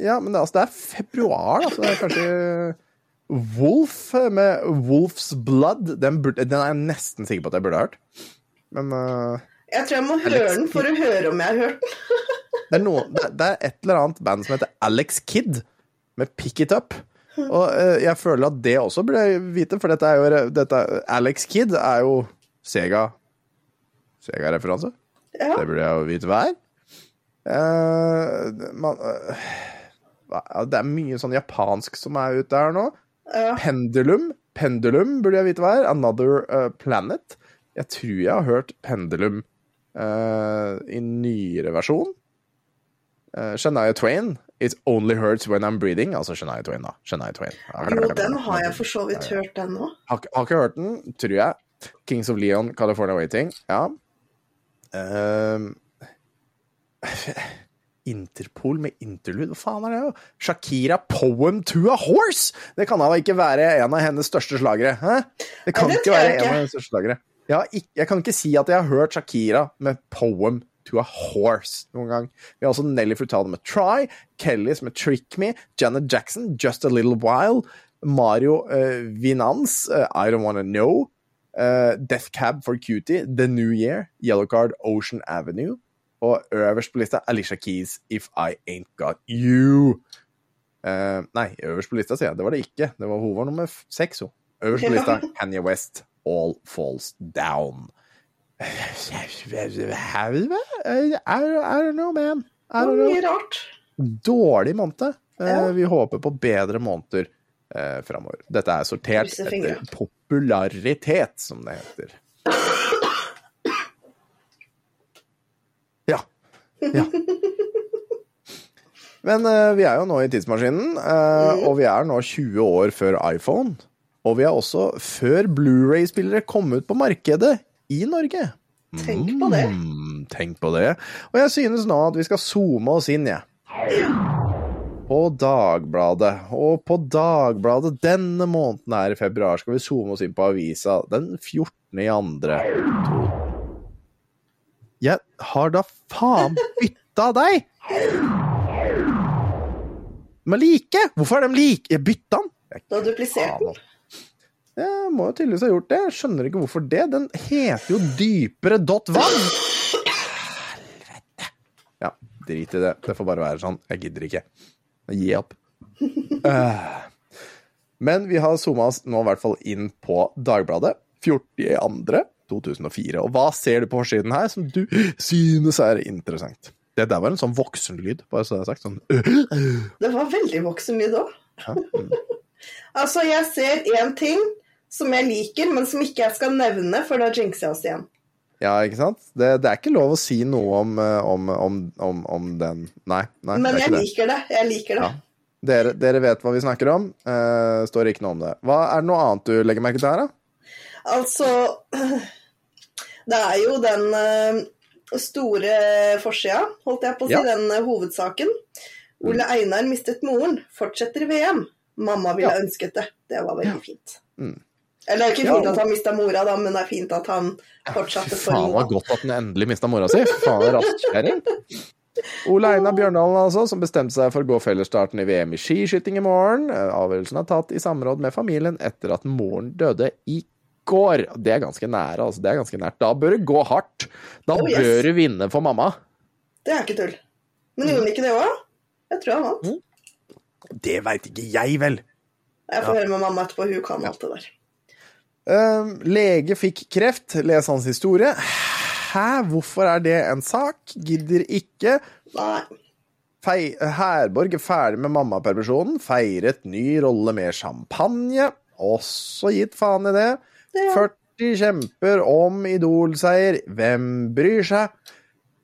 Ja, men det, altså, det er februar, da, så det er kanskje Wolf med Wolf's Blood. Den, burde, den er jeg nesten sikker på at jeg burde ha hørt. Men uh, Jeg tror jeg må Alex høre den for å høre om jeg har hørt den. [LAUGHS] det, er noe, det, det er et eller annet band som heter Alex Kidd, med Pick It Up. Og uh, jeg føler at det også burde jeg vite, for dette er jo dette, Alex Kidd er jo Sega Sega-referanse. Ja. Det burde jeg jo vite hva er. Eh, man, eh, det er mye sånn japansk som er ute her nå. Ja. Pendulum. Pendulum burde jeg vite hva er. Another uh, Planet. Jeg tror jeg har hørt Pendulum eh, i nyere versjon. Uh, Shania Twain. It only hurts when I'm breathing. Altså Shania Twain, da. Shania Twain. Jo, den har jeg for så vidt hørt, den òg. Har, har ikke hørt den, tror jeg. Kings of Leon, California Waiting. Ja. Ehm, [LAUGHS] Interpol med interlude, hva faen er det? jo? Shakira Poem to a Horse! Det kan da ikke være en av hennes største slagere? Hæ? Det kan Nei, det ikke være en av hennes største slagere. Jeg, ikke, jeg kan ikke si at jeg har hørt Shakira med Poem to a Horse noen gang. Vi har også Nelly Furtado med Try, Kellys med Trick Me, Janet Jackson, Just a Little While, Mario uh, Vinans, uh, I Don't Wanna Know, eh, Death Cab for Cutie, The New Year, Yellow Card, Ocean Avenue, og øverst på lista Alicia Keys, If I Ain't Got You. Uh, nei, øverst på lista, sier jeg. Det var det ikke. Det var, hun var nummer seks, hun. Øverst på lista [LAUGHS] Kanye West, All Falls Down. I don't know, man. I don't know Mye rart. dårlig måned. Uh, Vi håper på bedre måneder eh, framover. Dette er sortert etter popularitet, som det heter. Ja. Ja. Men eh, vi er jo nå i tidsmaskinen, eh, og vi er nå 20 år før iPhone. Og vi er også før Blu-ray-spillere kom ut på markedet i Norge. Tenk på det. Mm, tenk på det. Og jeg synes nå at vi skal zoome oss inn, jeg. På Dagbladet. Og på Dagbladet denne måneden her i februar skal vi zoome oss inn på avisa den 14. i andre. Jeg har da faen bytta deg! De er like! Hvorfor er de like? Jeg bytta den! Du har duplisert den. Jeg må jo tydeligvis ha gjort det. Jeg skjønner ikke hvorfor det. Den heter jo Dypere dott vann. Helvete. Ja, drit i det. Det får bare være sånn. Jeg gidder ikke. Gi opp. Uh, Men vi har zooma oss nå i hvert fall inn på Dagbladet. 14.2.2004. Og hva ser du på forsiden her som du synes er interessant? Det der var en sånn voksenlyd, bare så det er sagt. Sånn Det var veldig voksenlyd òg. ja, mm. [LAUGHS] Altså, jeg ser én ting som jeg liker, men som ikke jeg skal nevne, for da jinxer jeg oss igjen. Ja, ikke sant? Det, det er ikke lov å si noe om, eh, om, om, om, om den Nei, nei Men jeg det. liker det. Jeg liker det. Ja. Dere, dere vet hva vi snakker om. Uh, står ikke noe om det. Hva Er det noe annet du legger merke til her, da? Altså [CLEARS THROAT] Det er jo den uh, store forsida, holdt jeg på å si, Ja. den uh, hovedsaken. Ole Einar mistet moren, fortsetter i VM. Mamma ville Ja. ønsket det. Det var veldig fint. Mm. Eller det er ikke Ja. fint at han mista mora, da, men det er fint at han fortsatte for Faen, var godt at han endelig mista mora si. Faen, rastkjerring. Ole Einar Bjørndalen, altså, som bestemte seg for å gå fellesstarten i VM i skiskyting i morgen. Avgjørelsen er tatt i samråd med familien etter at moren døde i går. Det er ganske nære, altså. Det er ganske nært. Da bør det gå hardt. Da Oh, yes. bør du vinne for mamma. Det er ikke tull. Men gjorde han ikke det òg? Jeg tror han vant. Mm. Det veit ikke jeg, vel. Jeg får høre med mamma etterpå, hun kan alt det der. Eh, lege fikk kreft. Les hans historie. Hæ, hvorfor er det en sak? Gidder ikke. Nei. Fei Herborg er ferdig med mammapermisjonen. Feiret ny rolle med champagne. Også gitt faen i det. Ja. 40 kjemper om Idol-seier. Hvem bryr seg?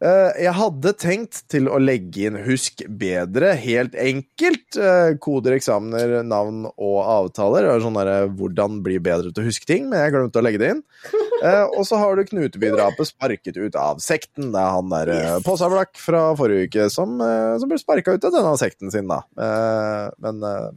Eh, jeg hadde tenkt til å legge inn 'husk bedre', helt enkelt. Eh, koder, eksamener, navn og avtaler. Er sånn der, hvordan bli bedre til å huske ting, men jeg glemte å legge det inn. Eh, og så har du Knutebydrapet sparket ut av sekten. Det er han der eh, Yes. Påsablakk fra forrige uke som, eh, som ble sparka ut av denne sekten sin, da. Eh, men, eh,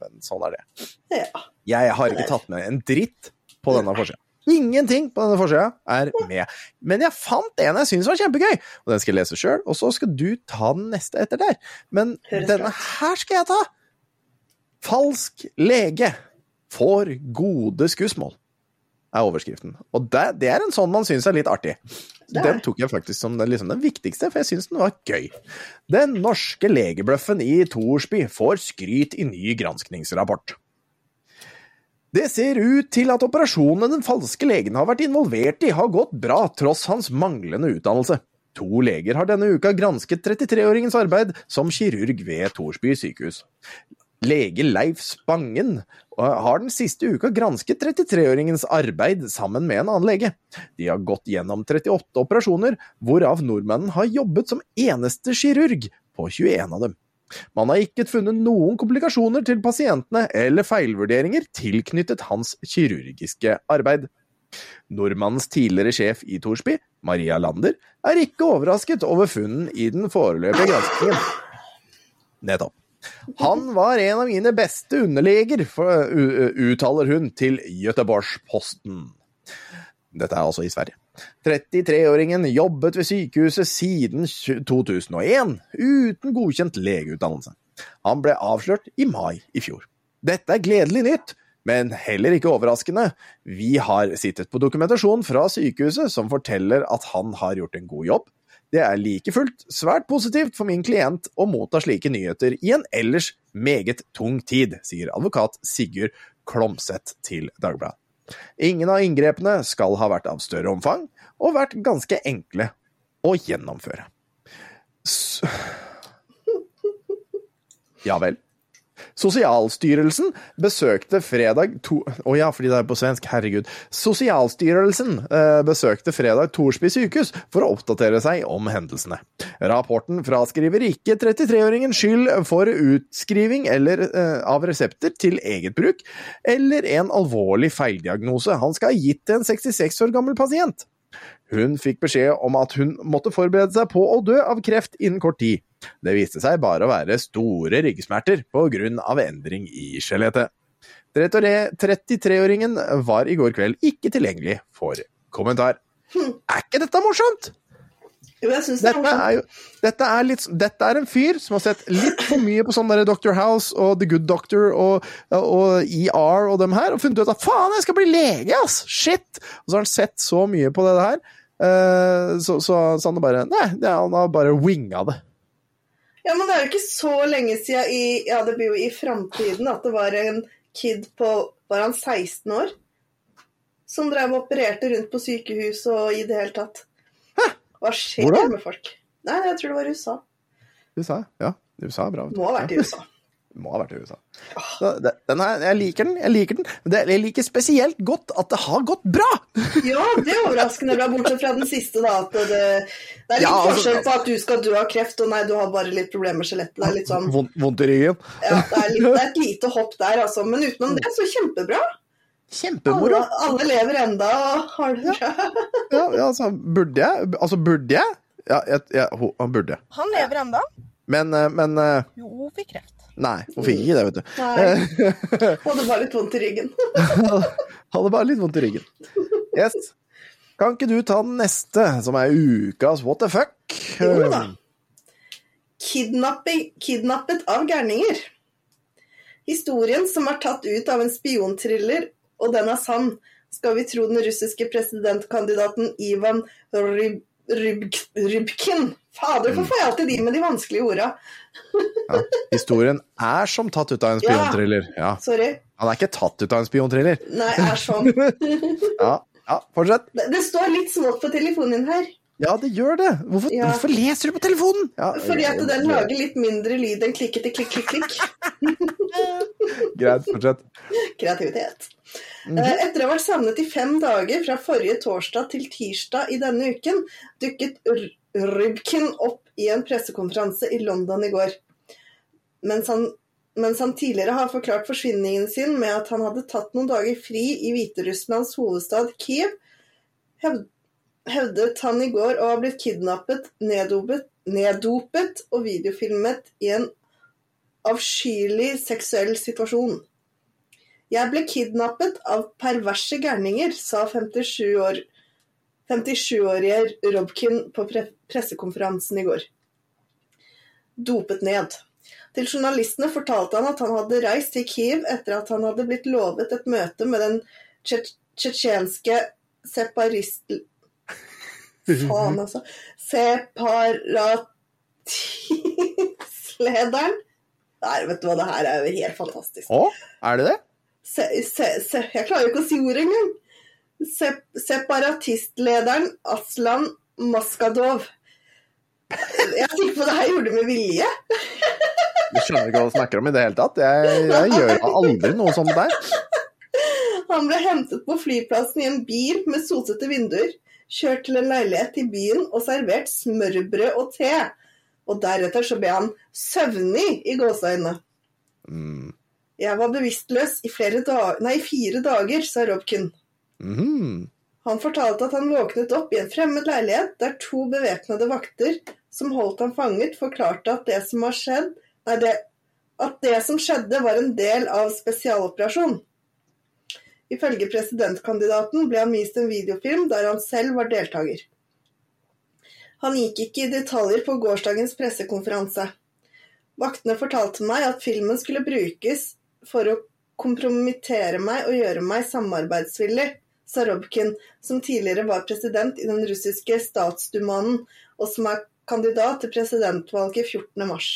men sånn er det. Ja. Jeg har ikke tatt med en dritt på denne forsida. Ingenting på denne forsida er med. Men jeg fant en jeg syns var kjempegøy, og den skal jeg lese sjøl. Og så skal du ta den neste etter der. Men denne her skal jeg ta! Falsk lege får gode skussmål, er overskriften. Og det, det er en sånn man syns er litt artig. Den tok jeg faktisk som den, liksom, den viktigste, for jeg syns den var gøy. Den norske legebløffen i Torsby får skryt i ny granskningsrapport. Det ser ut til at operasjonen den falske legen har vært involvert i, har gått bra, tross hans manglende utdannelse. To leger har denne uka gransket 33-åringens arbeid som kirurg ved Torsby sykehus. Lege Leif Spangen uh, har den siste uka gransket 33-åringens arbeid sammen med en annen lege. De har gått gjennom 38 operasjoner, hvorav nordmannen har jobbet som eneste kirurg på 21 av dem. Man har ikke funnet noen komplikasjoner til pasientene eller feilvurderinger tilknyttet hans kirurgiske arbeid. Nordmannens tidligere sjef i Torsby, Maria Lander, er ikke overrasket over funnen i den foreløpige granskningen. Nettopp. Han var en av mine beste underleger, uttaler hun til Göteborgs-Posten. Dette er altså i Sverige. 33-åringen jobbet ved sykehuset siden 2001, uten godkjent legeutdannelse. Han ble avslørt i mai i fjor. Dette er gledelig nytt, men heller ikke overraskende. Vi har sittet på dokumentasjon fra sykehuset som forteller at han har gjort en god jobb. Det er like fullt svært positivt for min klient å motta slike nyheter i en ellers meget tung tid, sier advokat Sigurd Klomsæt til Dagbladet. Ingen av inngrepene skal ha vært av større omfang, og vært ganske enkle å gjennomføre. S ja vel. Sosialstyrelsen besøkte fredag to... Å ja, fordi det er på svensk, herregud. Sosialstyrelsen eh, besøkte fredag Torsby sykehus for å oppdatere seg om hendelsene. Rapporten fraskriver ikke 33-åringen skyld for utskriving eller, eh, av resepter til eget bruk, eller en alvorlig feildiagnose han skal ha gitt til en 66 år gammel pasient. Hun fikk beskjed om at hun måtte forberede seg på å dø av kreft innen kort tid. Det viste seg bare å være store ryggsmerter av endring i skjelettet. 33-åringen var i går kveld ikke tilgjengelig for kommentar. Er ikke dette morsomt? Jo, jeg syns det er Dette morsomt. er, jo, dette, er litt, dette er en fyr som har sett litt for mye på sånn Doctor. House og The Good Doctor og, og ER og dem her, og funnet ut at faen, jeg skal bli lege, ass! Shit! Og så har han sett så mye på det her, eh, så, så, så han bare Nei, han har bare winga det. Ja, men det er jo ikke så lenge siden i Ja, det blir jo i framtiden at det var en kid på Var han 16 år? Som drev og opererte rundt på sykehus og i det hele tatt. Hæ? Hva skjer Hvordan? med folk? Nei, jeg tror det var USA. USA, ja. USA er bra. Må ha vært i USA. [LAUGHS] Må ha vært i USA. Så, det- den her, jeg liker den. Jeg liker den. Det- Jeg liker spesielt godt at det har gått bra! [LAUGHS] Ja, det er overraskende bra, bortsett fra den siste, da. At det, det er litt Ja, altså- forskjell på at du skal dø av kreft, og nei, du har bare litt problemer med skjelettet. Det er litt sånn Vondt, vondt i ryggen. ja, det, er litt, det er et lite hopp der, altså. Men utenom det, så kjempebra. Kjempemoro. Alle, alle lever enda og har det bra. [LAUGHS] Ja, ja, altså, burde jeg? Altså, burde jeg? Ja, jeg, jeg, ho- han burde. Han lever enda. Men, eh, men eh, Jo, fikk kreft. Nei, hun fikk ikke det, vet du. Nei. Og det var litt vondt i ryggen. [LAUGHS] Hadde bare litt vondt i ryggen. Yes. Kan ikke du ta den neste, som er ukas what the fuck? Jo da. Kidnappet av gærninger. Historien som er tatt ut av en spionthriller, og den er sann, skal vi tro den russiske presidentkandidaten Ivan Ryb Rybk Rybkin. Fader, hvorfor får jeg alltid de med de vanskelige orda? Ja. Historien er som tatt ut av en spionthriller. Ja. Sorry. Han er ikke tatt ut av en spionthriller. Nei, er sånn. [LAUGHS] Ja, ja, fortsett. Det, det står litt smått på telefonen din her. Ja, det gjør det. Hvorfor, Ja. hvorfor leser du på telefonen? Ja, Fordi at den lager litt mindre lyd enn klikkete klikk, klikk, klikk. [LAUGHS] Greit, fortsett. Kreativitet. Eh, Etter å ha vært savnet i fem dager fra forrige torsdag til tirsdag i denne uken, dukket Rybkin opp i en pressekonferanse i London i går. Mens han, mens han tidligere har forklart forsvinningen sin med at han hadde tatt noen dager fri i Hviterusslands hovedstad Kiev, hevdet han i går å ha blitt kidnappet, neddopet, neddopet og videofilmet i en avskyelig seksuell situasjon. Jeg ble kidnappet av perverse gærninger, sa 57 år 57-årige Robkin på pre pressekonferansen i går. Dopet ned. Til journalistene fortalte han at han hadde reist til Kiev etter at han hadde blitt lovet et møte med den tsje tsjetsjenske separist... Faen, altså. Separatislederen. Nei, vet du hva, det her er jo helt fantastisk. Å, er det det? Se, se, se, jeg klarer jo ikke å si ordet engang. Se, separatistlederen Aslan Maskadov. Jeg er sikker på at det her gjorde det med vilje. Du skjønner ikke hva du snakker om i det hele tatt. Jeg, jeg gjør aldri noe sånt der. Han ble hentet på flyplassen i en bil med sotete vinduer, kjørt til en leilighet i byen og servert smørbrød og te. Og deretter så ble han søvnig i gåseøynene. Mm. Jeg var bevisstløs i flere dag nei, fire dager, sa Robkin. Mhm. Han fortalte at han våknet opp i en fremmed leilighet der to bevæpnede vakter som holdt ham fanget, forklarte at det som skjedd, nei, det, at det som skjedde var en del av spesialoperasjon. Ifølge presidentkandidaten ble han vist en videofilm der han selv var deltaker. Han gikk ikke i detaljer på gårsdagens pressekonferanse. Vaktene fortalte meg at filmen skulle brukes for å kompromittere meg og gjøre meg samarbeidsvillig, sa Robkin, som tidligere var president i den russiske statsdumanen, og som er kandidat til presidentvalget 14. mars.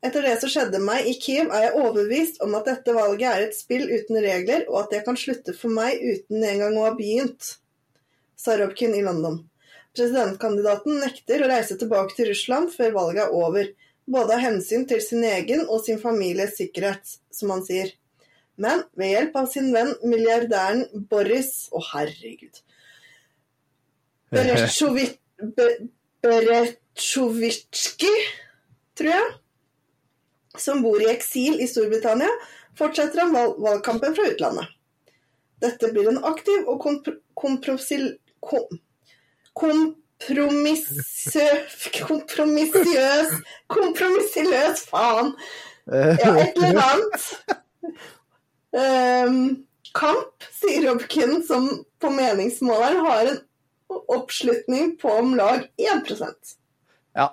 Etter det som skjedde meg i Kiev, er jeg overbevist om at dette valget er et spill uten regler, og at det kan slutte for meg uten engang å ha begynt, sa Robkin i London. Presidentkandidaten nekter å reise tilbake til Russland før valget er over, både av hensyn til sin egen og sin families sikkerhet, som han sier. Men ved hjelp av sin venn milliardæren Boris Å, herregud. Beretsjovitsjki, tror jeg, som bor i eksil i Storbritannia, fortsetter han valg valgkampen fra utlandet. Dette blir en aktiv og kompr komprosil... Kom kompromissø... Kompromissøs Kompromissløs, faen! Ja, et eller annet. Ehm, kamp, sier Robkin, som på meningsmåleren har en oppslutning på om lag 1% Ja.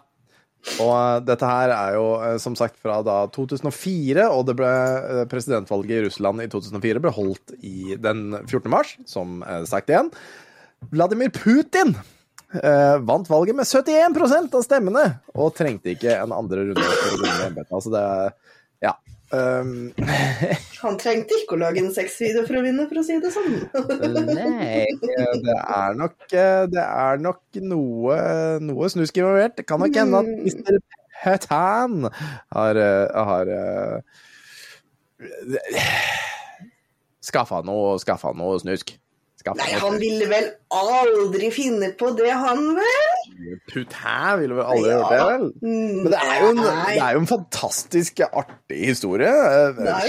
Og eh, dette her er jo eh, som sagt fra da 2004, og det ble eh, presidentvalget i Russland i 2004 ble holdt i den 14. mars, som sagt igjen. Vladimir Putin eh, vant valget med 71% av stemmene, og trengte ikke en andre runde for å vinne. Altså det Ja. Um, [LAUGHS] Han trengte ikke å lage en sexvideo for å vinne, for å si det sånn. Nei, det er nok, eh, det er nok noe, noe snusk involvert. Det kan nok hende at Mr. Petan har, eh, har uh, skaffa noe, skaffa noe snusk. Skaffa Nei, han ville vel aldri finne på det, han vel? Putin ville vel aldri gjort det, vel? Men det er, en, det er jo en fantastisk artig historie.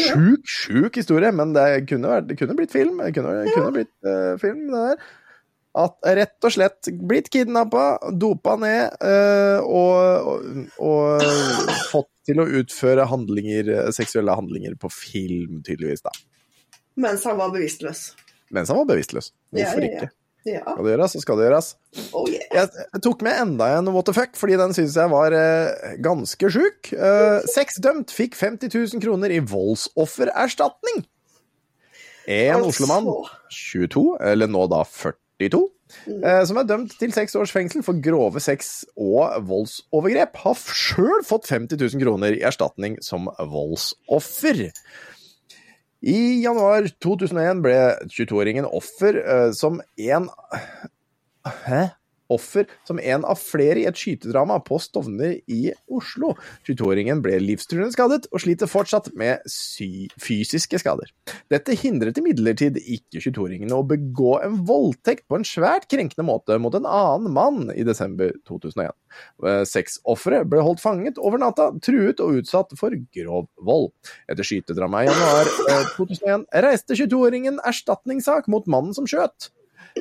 Sjuk, sjuk historie, men det kunne, vært, det kunne blitt film. Det kunne, kunne blitt uh, film, det der. at rett og slett blitt kidnappa, dopa ned eh, og, og, og fått til å utføre handlinger, seksuelle handlinger på film, tydeligvis, da. Mens han var bevisstløs. Mens han var bevisstløs. Hvorfor ja, ja. ikke? Ja. Skal det gjøres, så skal det gjøres. Oh yeah. Jeg, jeg tok med enda en what the fuck, fordi den syns jeg var eh, ganske sjuk. Eh, Sexdømt fikk 50 000 kroner i voldsoffererstatning. En Altså. oslomann, 22, eller nå da 42, eh, som er dømt til seks års fengsel for grove sex- og voldsovergrep, har sjøl fått 50 000 kroner i erstatning som voldsoffer. I januar 2001 ble 22-åringen offer eh, som en Hæ? Offer som en av flere i et skytedrama på Stovner i Oslo. 22-åringen ble livstruende skadet og sliter fortsatt med fysiske skader. Dette hindret imidlertid ikke 22-åringen å begå en voldtekt på en svært krenkende måte mot en annen mann i desember 2001. Sexofferet ble holdt fanget over natta, truet og utsatt for grov vold. Etter skytedramaet i januar eh, 2001 reiste 22-åringen erstatningssak mot mannen som skjøt.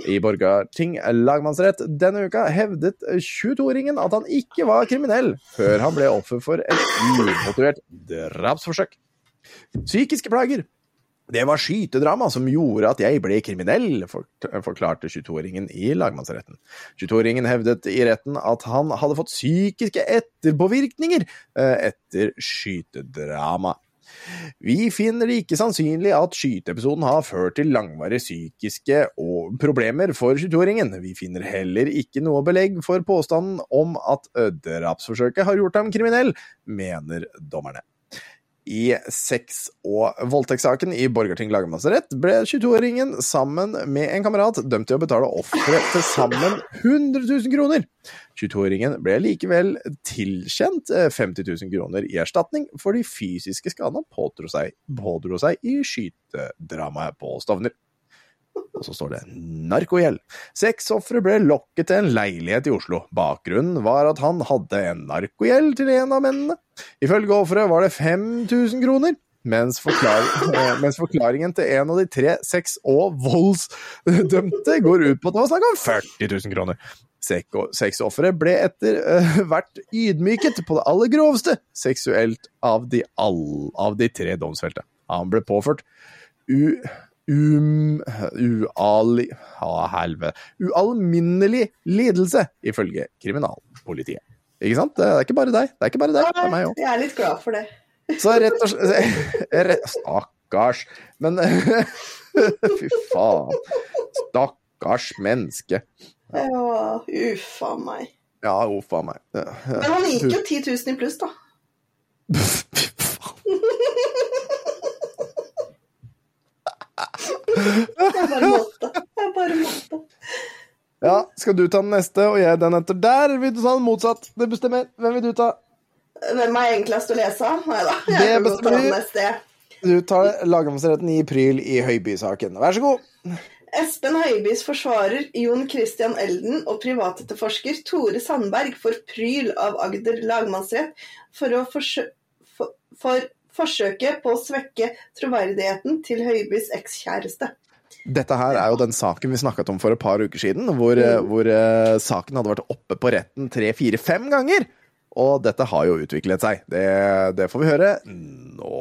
I Borgarting lagmannsrett denne uka hevdet 22-åringen at han ikke var kriminell, før han ble offer for et umotivert drapsforsøk. Psykiske plager. Det var skytedrama som gjorde at jeg ble kriminell, forklarte 22-åringen i lagmannsretten. 22-åringen hevdet i retten at han hadde fått psykiske etterpåvirkninger eh, etter skytedrama. Vi finner det ikke sannsynlig at skyteepisoden har ført til langvarige psykiske problemer for 22-åringen. Vi finner heller ikke noe belegg for påstanden om at drapsforsøket har gjort ham kriminell, mener dommerne. I sex- og voldtektssaken i Borgarting lagmannsrett ble 22-åringen sammen med en kamerat dømt til å betale offeret til sammen 100 000 kroner. 22-åringen ble likevel tilkjent eh, 50 000 kroner i erstatning for de fysiske skadene han pådro seg, seg i skytedramaet på Stovner. Og så står det narkogjeld. Sexofferet ble lokket til en leilighet i Oslo. Bakgrunnen var at han hadde en narkogjeld til en av mennene. Ifølge offeret var det 5000 kroner. Mens, forklar [LAUGHS] eh, mens forklaringen til en av de tre sex- og voldsdømte går ut på at det var snakk om 40 000 kroner. Sexofferet ble etter uh, hvert ydmyket på det aller grovste seksuelt av de, all, av de tre domsfelte. Han ble påført u... Um, uali... ah. Ualminnelig lidelse, ifølge kriminalpolitiet. Ikke sant? Det er ikke bare deg. Det er ikke bare deg, det er meg òg. Jeg er litt glad for det. Så rett og slett [LAUGHS] Stakkars. Men [LAUGHS] Fy faen. Stakkars menneske. Ja, uff a meg. Ja, uff a meg. Men han gikk jo [LAUGHS] 10 000 i pluss, da. Fy faen. Jeg bare måtte. Jeg bare måtte. Ja, skal du ta den neste, og jeg den etter der? Vil du ta den motsatt? Det bestemmer. Hvem vil du ta? Hvem er enklest å lese? Nei da. Jeg det bestemmer. Du tar lagmannsretten i Pryl i Høiby-saken. Vær så god. Espen Høibys forsvarer Jon Christian Elden og privatetterforsker Tore Sandberg får pryl av Agder lagmannsrett for, å forsø for, for forsøket på å svekke troverdigheten til Høibys ekskjæreste. Dette her er jo den saken vi snakket om for et par uker siden, hvor, mm. hvor uh, saken hadde vært oppe på retten tre, fire, fem ganger. Og dette har jo utviklet seg. Det, det får vi høre nå.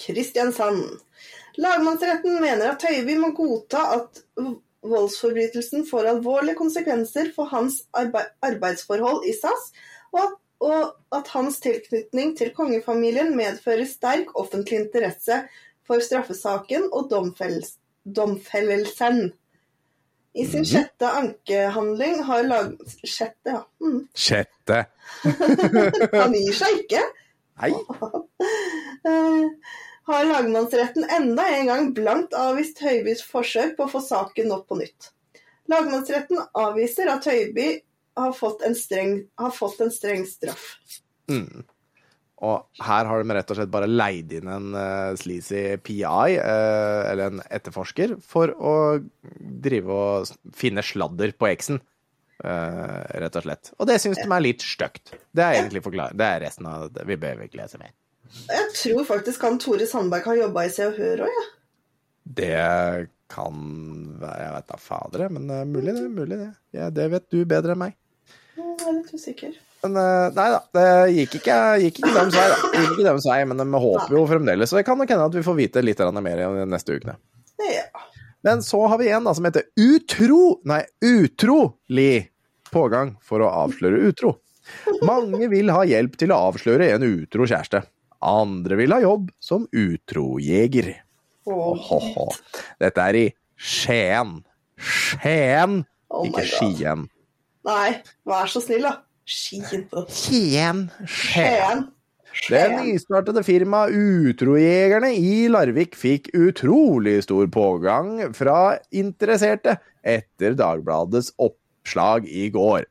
Kristiansand. Lagmannsretten mener at Høiby må godta at voldsforbrytelsen får alvorlige konsekvenser for hans arbeidsforhold i SAS, og at, og at hans tilknytning til kongefamilien medfører sterk offentlig interesse for straffesaken og domfellelsen. I sin sjette ankehandling har lag... Sjette, ja. Mm. Sjette. [LAUGHS] Han gir seg ikke. Nei. [LAUGHS] Eh, har lagmannsretten enda en gang blankt avvist Høibys forsøk på å få saken opp på nytt. Lagmannsretten avviser at Høiby har fått en streng, har fått en streng straff. Mm. Og her har de rett og slett bare leid inn en uh, sleazy PI, uh, eller en etterforsker, for å drive og finne sladder på eksen. Uh, rett og slett. Og det syns de er litt stygt. Det er egentlig forklaring. Det er resten av det. Vi behøver ikke lese mer. Jeg tror faktisk han Tore Sandberg har jobba i Se og Hør òg, ja. Det kan være Jeg vet da fader, jeg, men mulig det. mulig Det ja, Det vet du bedre enn meg. Jeg er litt usikker. Men uh, nei da, det gikk ikke, gikk ikke deres vei, da. Gikk ikke deres vei, men vi håper jo fremdeles. Så det kan nok hende at vi får vite litt mer i de neste ukene. Ja. Men så har vi en da som heter Utro Nei, Utrolig pågang for å avsløre utro. Mange vil ha hjelp til å avsløre en utro kjæreste. Andre vil ha jobb som utrojeger. Dette er i Skien. Skien, Oh ikke. Skien. Nei, vær så snill, da. Skien. Skien. Skien. Det nystartede firmaet Utrojegerne i Larvik fikk utrolig stor pågang fra interesserte etter Dagbladets oppslag i går.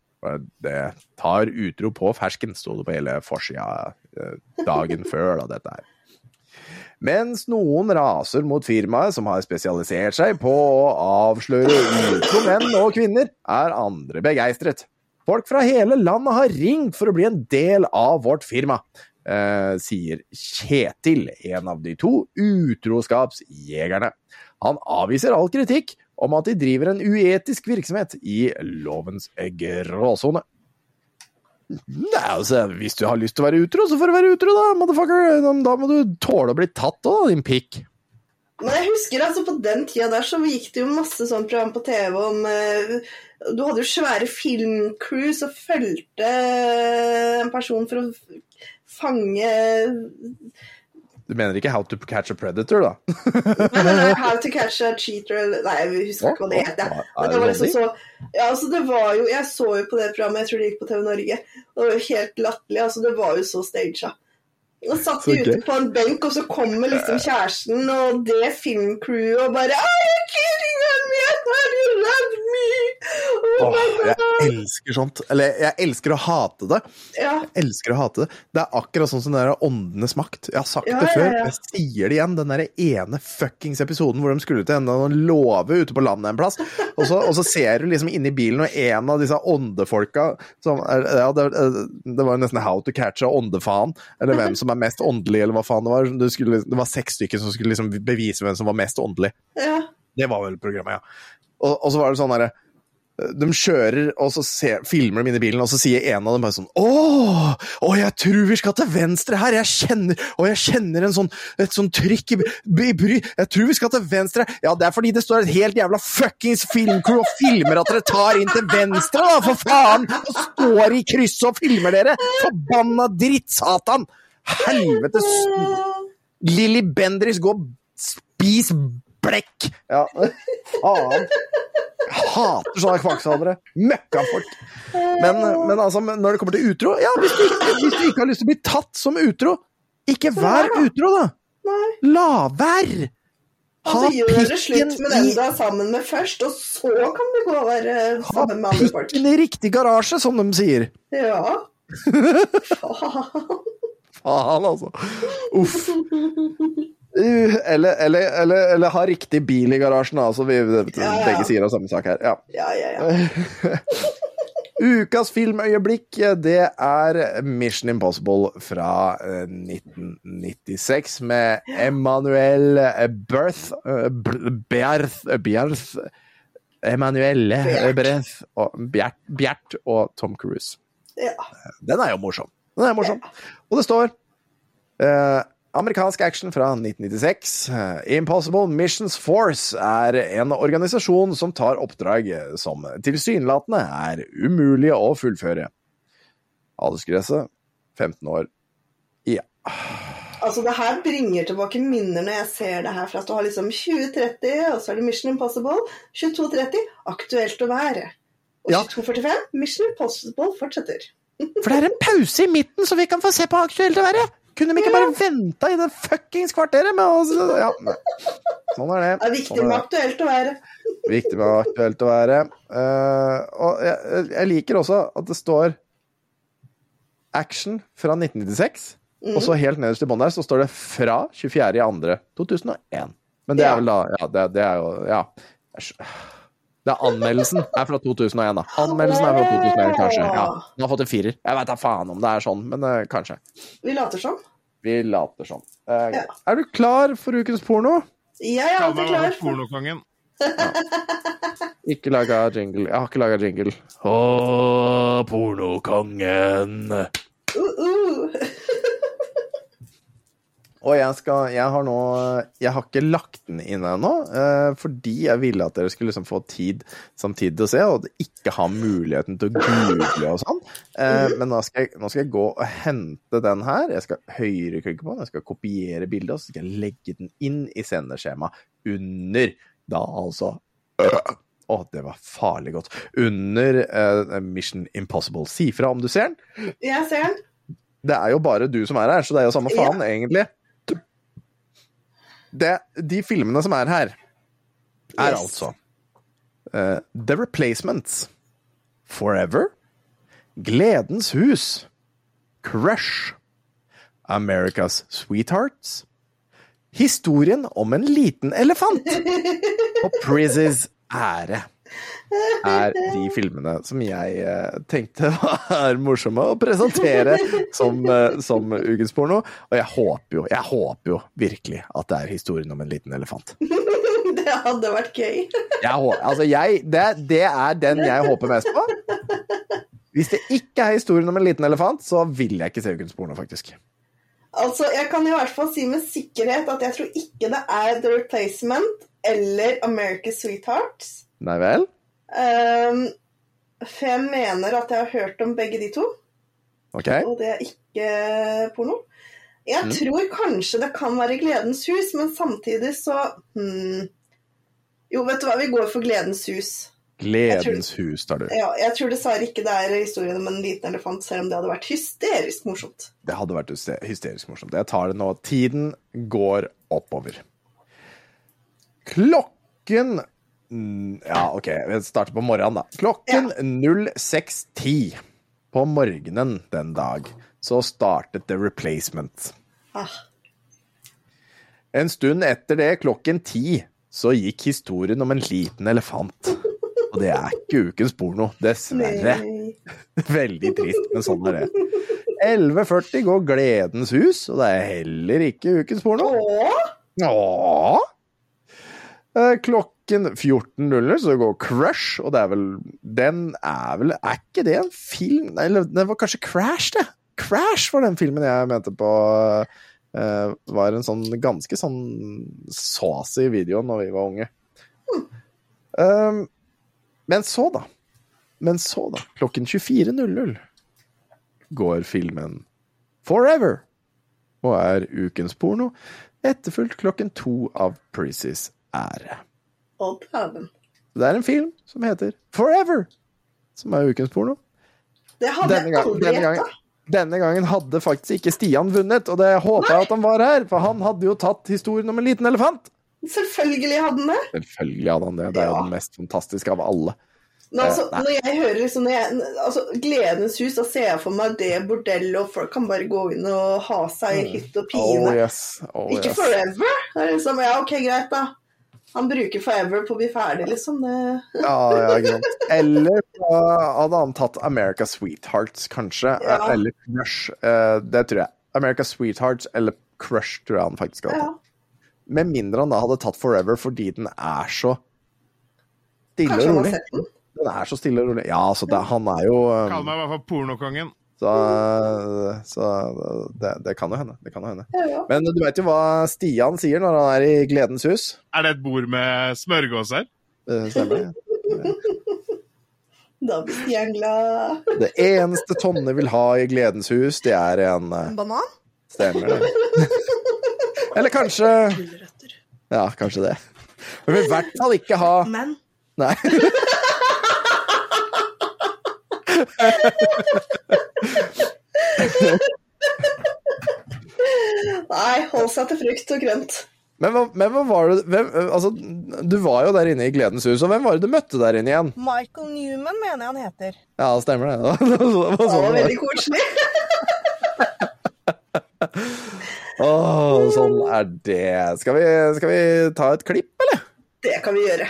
Det tar utro på fersken, sto det på hele forsida eh, dagen før da, dette her. Mens noen raser mot firmaet som har spesialisert seg på å avsløre utro menn og kvinner, er andre begeistret. Folk fra hele landet har ringt for å bli en del av vårt firma, eh, sier Kjetil, en av de to utroskapsjegerne. Han avviser all kritikk om at de driver en uetisk virksomhet i lovens gråsone. Nei, altså, hvis du har lyst til å være utro, så får du være utro, da, motherfucker. Da må du tåle å bli tatt òg, din pikk. Men jeg husker altså på den tida der så gikk det jo masse sånn program på TV om eh, Du hadde jo svære filmcrew som fulgte en person for å fange Du mener ikke How to catch a predator, da? Nei, nei, nei, How to catch a cheater eller Nei, jeg husker ikke hva det het. Men det det var liksom så Ja, altså, det var jo Jeg så jo på det programmet, jeg tror det gikk på TV Norge. Det var jo helt latterlig. Altså, det var jo så staged. Og satt de ute på en benk, og så kommer liksom kjæresten og det filmcrewet og bare Are you kidding me? Are you love me? Oh Åh, jeg elsker sånt. Eller, jeg elsker å hate det. Ja, Jeg elsker å hate det. Det er akkurat sånn som den der åndenes makt. Jeg har sagt Ja, det før, ja. jeg sier det igjen. Den der ene fuckings episoden hvor de skulle til en annen låve ute på landet en plass, og så, og så ser du liksom inni bilen, og en av disse åndefolka som ja, det, det var nesten How to catch a åndefaen, eller hvem som er mest åndelig, eller hva faen det var. Det, skulle, det var seks stykker som skulle liksom bevise hvem som var mest åndelig. ja. Det var vel programmet, ja. Og, og så var det sånn derre de kjører, og så ser, filmer de inn i bilen, og så sier en av dem bare sånn Åh, å, jeg tror vi skal til venstre her! Jeg kjenner, og jeg kjenner en sånn, et sånn trykk i, i bry. Jeg tror vi skal til venstre! Ja, det er fordi det står et helt jævla fuckings filmcrew og filmer at dere tar inn til venstre, da, for faen! Og står i krysset og filmer dere! Forbanna drittsatan! Helvete! s- Lilly Bendriss, gå og spis blekk! Ja, faen. Jeg hater sånne kvakksalvere. Møkkafolk. Men, men altså, når det kommer til utro Ja, hvis du, ikke, hvis du ikke har lyst til å bli tatt som utro, ikke vær utro, da! Nei. La være! Altså, gjør det slutt med den du er sammen med først, og så kan du gå og være ha sammen med andre folk. pikken i riktig garasje, som de sier. Ja. [LAUGHS] Faen. Faen, altså. Uff. Uh, eller, eller, eller, eller ha riktig bil i garasjen, altså. Vi Ja, ja. begge sier av samme sak her. Ja. Ja, ja, ja. [LAUGHS] Ukas filmøyeblikk, det er Mission Impossible fra eh, 1996 med Emmanuel Berth Berth, Berth Bjerth Emanuelle Berth og Bjert, Bjert og Tom Cruise. ja. Den er jo morsom. Den er morsom. Og det står eh, Amerikansk action fra 1996. Eh, Impossible Missions Force er en organisasjon som tar oppdrag som tilsynelatende er umulige å fullføre. Aldersgrense 15 år. Ja. Altså, det her bringer tilbake minner når jeg ser det her. For at du har liksom 2030, og så er det Mission Impossible. 2230, aktuelt å være. Og 2245, Mission Impossible fortsetter. For det er en pause i midten, så vi kan få se på Aktuelt å være! Kunne de ikke bare venta i det fuckings kvarteret med å Ja. Sånn er det. Det er viktig Sånn med aktuelt å være. Viktig med aktuelt å være. Uh, og jeg, jeg liker også at det står action fra 1996, og så helt nederst i bånn der så står det fra 24.2.2001. Men det er vel da Ja, det, det er jo Ja. Det er anmeldelsen er fra 2001, da. Anmeldelsen er fra 2001, kanskje. Ja, Den har fått en firer. Jeg veit da faen om det er sånn, men uh, kanskje. Vi later som. Vi later sånn. Uh, Ja. Er du klar for ukens porno? Jeg er alltid klar. for- pornokongen. Ikke laga jingle. Jeg har ikke laga jingle. Å, pornokongen. Uh, uh. [LAUGHS] Og jeg skal Jeg har nå Jeg har ikke lagt den inn ennå, eh, fordi jeg ville at dere skulle liksom få tid samtidig til å se, og ikke ha muligheten til å google og sånn. Eh, men nå skal, jeg, nå skal jeg gå og hente den her. Jeg skal høyreklikke på den, jeg skal kopiere bildet, og så skal jeg legge den inn i sendeskjemaet under da altså Å, det var farlig godt. Under eh, Mission Impossible. Si fra om du ser den. Jeg ser den. Det er jo bare du som er her, så det er jo samme faen, egentlig. Det, de filmene som er her, er Yes. altså uh, The Replacements, Forever, Gledens hus, Crush, America's Sweethearts, Historien om en liten elefant [LAUGHS] og Prizzes ære er de filmene som jeg eh, tenkte [LAUGHS] var morsomme å presentere som, eh, som ukens porno. Og jeg håper jo, jeg håper jo virkelig at det er historien om en liten elefant. [LAUGHS] Det hadde vært gøy. Jeg, altså jeg, det, det er den jeg håper mest på. Hvis det ikke er historien om en liten elefant, så vil jeg ikke se ukens porno, faktisk. Altså, Jeg kan i hvert fall si med sikkerhet at jeg tror ikke det er The Replacement eller America's Sweethearts. Nei vel? Um, for jeg mener at jeg har hørt om begge de to, Ok. og det er ikke porno. Jeg tror kanskje det kan være Gledens hus, men samtidig så hmm. Jo, vet du hva, vi går for Gledens hus. Gledens hus, tar du. Ja, jeg tror dessverre ikke det er historien om en liten elefant, selv om det hadde vært hysterisk morsomt. Det hadde vært hysterisk morsomt. Jeg tar det nå. Tiden går oppover. Klokken mm, Ja, OK, vi starter på morgenen, da. Klokken 06.10 på morgenen den dag så startet The Replacement. Ah, En stund etter det, klokken ti, så gikk historien om en liten elefant. Og det er ikke ukens porno, dessverre. [LAUGHS] [LAUGHS] Veldig trist, men sånn er det. 11.40 går Gledens hus, og det er heller ikke ukens porno. Åh, Åh. Eh, Klokken 14.00 så går Crush, og det er vel Den er vel Er ikke det en film Nei, det var kanskje Crash, det. Crash var den filmen jeg mente på uh, var en sånn ganske sånn saucy video når vi var unge. Um, men så, da. Men så, da. Klokken 24.00 går filmen Forever og er ukens porno, etterfulgt klokken to av Prizzes ære. Å dæven. Det er en film som heter Forever, som er ukens porno. Det hadde Denne, jeg aldri gjetta. denne gangen hadde faktisk ikke Stian vunnet, og det håper jeg at han var her, for han hadde jo tatt historien om en liten elefant. Selvfølgelig hadde han det. Selvfølgelig hadde han det. Det er jo Ja. den mest fantastiske av alle. Nå, altså, Eh, når jeg hører liksom, jeg, altså, Gledens hus, da ser jeg for meg det bordellet, og folk kan bare gå inn og ha seg i hytt og Oh pine. yes. Oh, Ikke yes. forever. Det er liksom, ja, ok, greit, da. Han bruker forever på å bli ferdig, liksom. Det... Ja, ja, ikke sant. Eller så hadde han tatt America Sweethearts, kanskje. Ja. Eller Crush. eh, Det tror jeg. America Sweethearts eller Crush tror jeg han faktisk hadde Ja. Med mindre han da hadde tatt Forever fordi den er så stille og rolig. den? Den er så stille og rolig. Ja, altså, det, han er jo um, Kall meg i hvert fall pornokongen. Så, så det, det kan jo hende. Det kan jo hende. Ja, ja. Men du veit jo hva Stian sier når han er i Gledens hus? Er det et bord med smørgåser? Det stemmer? Da blir Stian glad. Det eneste Tonne vil ha i Gledens hus, det er en eh, Banan? Stemmer det. Eller kanskje Ja, kanskje det. Men vi vil i hvert fall ikke ha Men Nei. [LAUGHS] Nei, hold seg til frukt og grønt. Men hva, men hva var det hvem, Altså, du var jo der inne i Gledens hus, og hvem var det du møtte der inne igjen? Michael Newman mener jeg han heter. Ja, stemmer det. [LAUGHS] Det var sånn det var. veldig koselig. [LAUGHS] Åh, sånn er det. Skal vi, skal vi ta et klipp, eller? Det kan vi gjøre.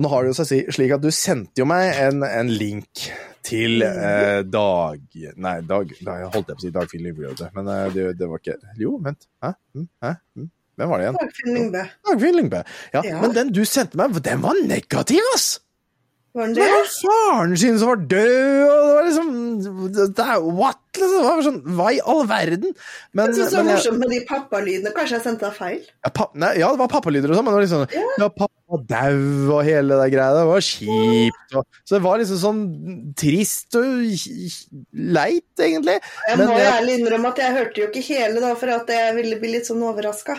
Og nå har det jo seg slik at du sendte jo meg en, en link til eh, Dag... Nei, Dag, da jeg holdt jeg på å si Dagfinn Lyngbø, men eh, det, det var ikke Jo, vent. Hæ? Hm? Hæ? Hm? Hvem var det igjen? Dagfinn Lyngbø. Dagfinn Lyngbø. Ja, Ja. men den du sendte meg, den var negativ, ass! Var den Det det? var faren sin som var død, og det var liksom det er, What? Liksom, det var sånn Hva i all verden? Men, det var morsomt med de pappalydene. Kanskje jeg sendte deg feil? ja, pa, nei, ja, det var pappalyder og sånn, men det var liksom ja. pappa dau og hele det greia. Det var kjipt. Og, så det var liksom sånn trist og leit, egentlig. Jeg må men, jeg- ærlig innrømme at jeg hørte jo ikke hele, da, for at jeg ville bli litt sånn overraska.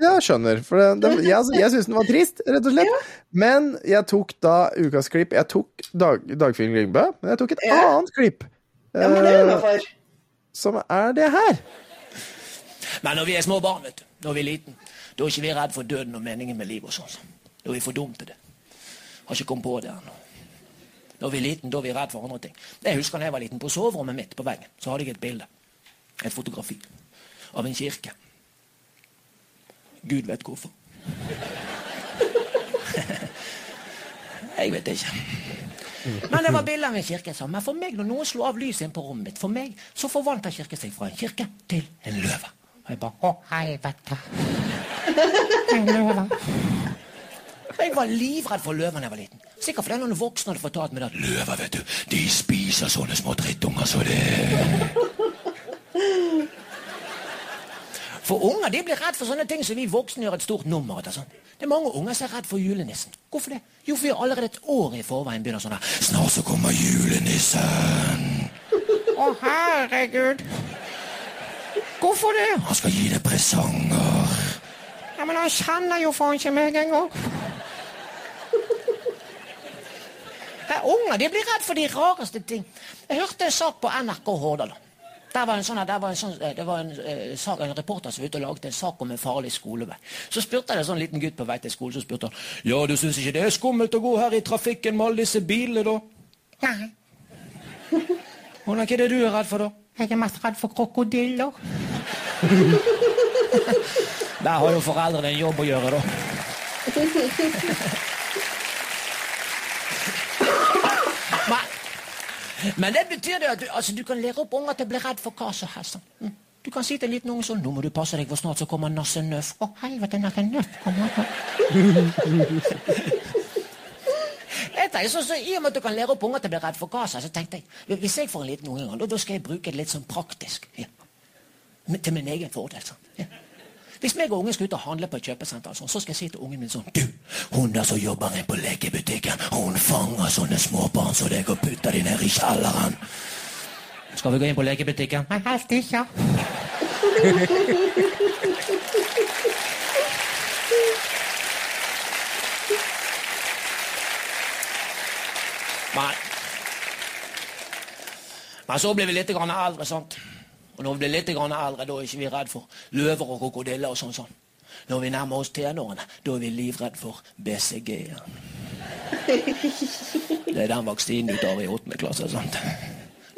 Ja, jeg skjønner. For det, det, jeg, jeg syns den var trist, rett og slett. Men jeg tok da ukas klipp Jeg tok Dag, Dagfinn Lyngbø, men jeg tok et Ja. annet klipp. Ja, men det er eh, innafor. som er det her. Men når vi er små barn, vet du, når vi er liten, da er ikke vi redd for døden og meningen med livet og sånn. Da er vi for dumme til det. Har ikke kommet på det ennå. Når vi er liten, da er vi redd for andre ting. Jeg husker da jeg var liten, på soverommet mitt på veggen, så hadde jeg et bilde. Et fotografi. Av en kirke. Gud vet hvorfor. [LAUGHS] jeg vet ikke. Men det var bilde av en kirke. sa, Men for meg, når noen slo av lyset inn på rommet mitt, for meg, så forvandla kirken seg fra en kirke til en løve. Og jeg bare Å, helvete. [LAUGHS] En løve. Jeg var livredd for løver da jeg var liten. Sikkert fordi noen voksne hadde fortalt meg at løver vet du, de spiser sånne små drittunger så det [LAUGHS] For unger de blir redd for sånne ting som vi voksne gjør et stort nummer av. Sånn. Det er mange unger som er redd for julenissen. Hvorfor det? Jo, for vi har allerede et år i forveien begynner sånn her Snart så kommer julenissen. Å, herregud. Hvorfor det? Han skal gi deg presanger. Ja, Men han kjenner jo faen ikke meg engang. Er Unger de blir redd for de rareste ting. Jeg hørte en sak på NRK Hordaland. Der var en sånn, der var en sånn, det var en, eh, sak, en reporter som var ute og laget en sak om en farlig skolevei. Så spurte jeg en sånn liten gutt på vei til skolen, så spurte han Ja, du syns ikke det er skummelt å gå her i trafikken med alle disse bilene, da? Nei. [LAUGHS] Hvordan er det du er redd for, da? Jeg er mest redd for krokodiller. [LAUGHS] Der har jo foreldrene en jobb å gjøre, da. [LAUGHS] Men, det betyr det at du, altså, du kan lære opp unger til å bli redd for hva som helst. Mm. Du kan si til en liten unge sånn 'Nå må du passe deg, for snart så kommer Nasse Nøff.' Å, helvete, Nasse Nøff kommer. [LAUGHS] Jeg tenker sånn, så I og med at du kan lære opp unger til å bli redd for hva som helst, så tenkte jeg hvis jeg får en liten unge, da, da skal jeg bruke det litt sånn praktisk. Ja. Til min egen fordel. sånn. Ja. Hvis meg og ungen skal ut og handle på et kjøpesenter, sånn, så skal jeg si til ungen min sånn Du, hun der som jobber inne på lekebutikken, hun fanger sånne småbarn som deg og putter de ned i kjelleren. Skal vi gå inn på lekebutikken? Nei, helst ikke. Men, men så blir vi litt grann eldre, sant? Og når vi blir litt eldre, da er ikke vi redd for løver og krokodiller og sånn. sånn. Når vi nærmer oss tenårene, da er vi livredd for BCG. Det er den vaksinen du tar i åttende klasse. sant?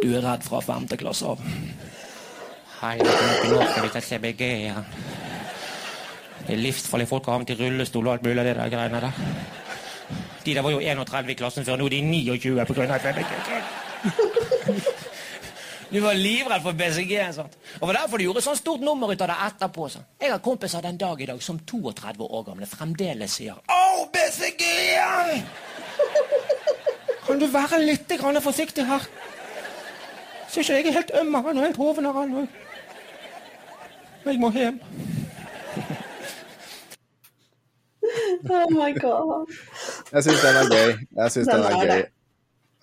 Du er redd fra femte klasse av. Hei, det er ikke å ta CBG ja. Det er livsfarlig. Folk har havnet i rullestol og alt mulig av det der greiene der. De der var jo 31 i klassen før, nå er de 29 på grunn av CBG. Du var livredd for BCG. sant? Og var derfor de gjorde sånn stort nummer ut av det etterpå. sant? Jeg har kompiser den dag i dag som 32 år gamle fremdeles sier Å, BCG! Kan du være litt grann forsiktig her? Ser ikke jeg er helt øm av han og helt hoven av han. Jeg må hjem. Oh my god. Jeg syns den er gøy. Jeg synes den Den er er gøy. det.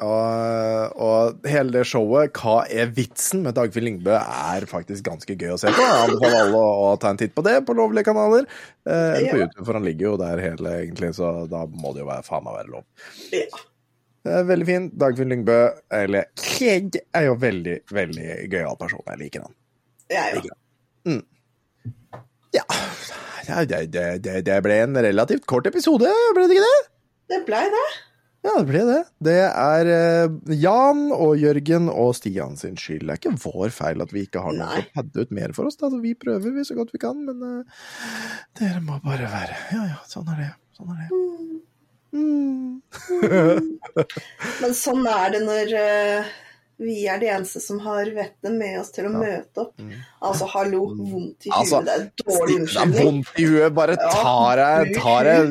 Og, og hele det showet, Hva er vitsen? med Dagfinn Lyngbø, er faktisk ganske gøy å se på. Jeg anbefaler alle å, ta en titt på det på lovlige kanaler. Eh, eller på YouTube, for han ligger jo der hele, egentlig, så da må det jo være, faen meg være lov. Ja. Det er veldig fin. Dagfinn Lyngbø, eller Kjegg, er jo veldig, veldig gøyal person. Jeg liker han. Jeg òg. Ja. Ja, Det, det, det, det ble en relativt kort episode, ble det ikke det? Det blei det. Ja, det ble det. Det er eh, Jan og Jørgen og Stian sin skyld. Det er ikke vår feil at vi ikke har noe å padde ut mer for oss. Da. Vi prøver vi så godt vi kan, men uh, dere må bare være Ja ja, sånn er det. Sånn er det. [LAUGHS] Men sånn er det når uh, vi er de eneste som har vettet med oss til å møte opp. Altså, hallo, vondt i huet, Altså, det er dårlig unnskyldning. vondt i huet. Bare Ja, tar deg, tar deg,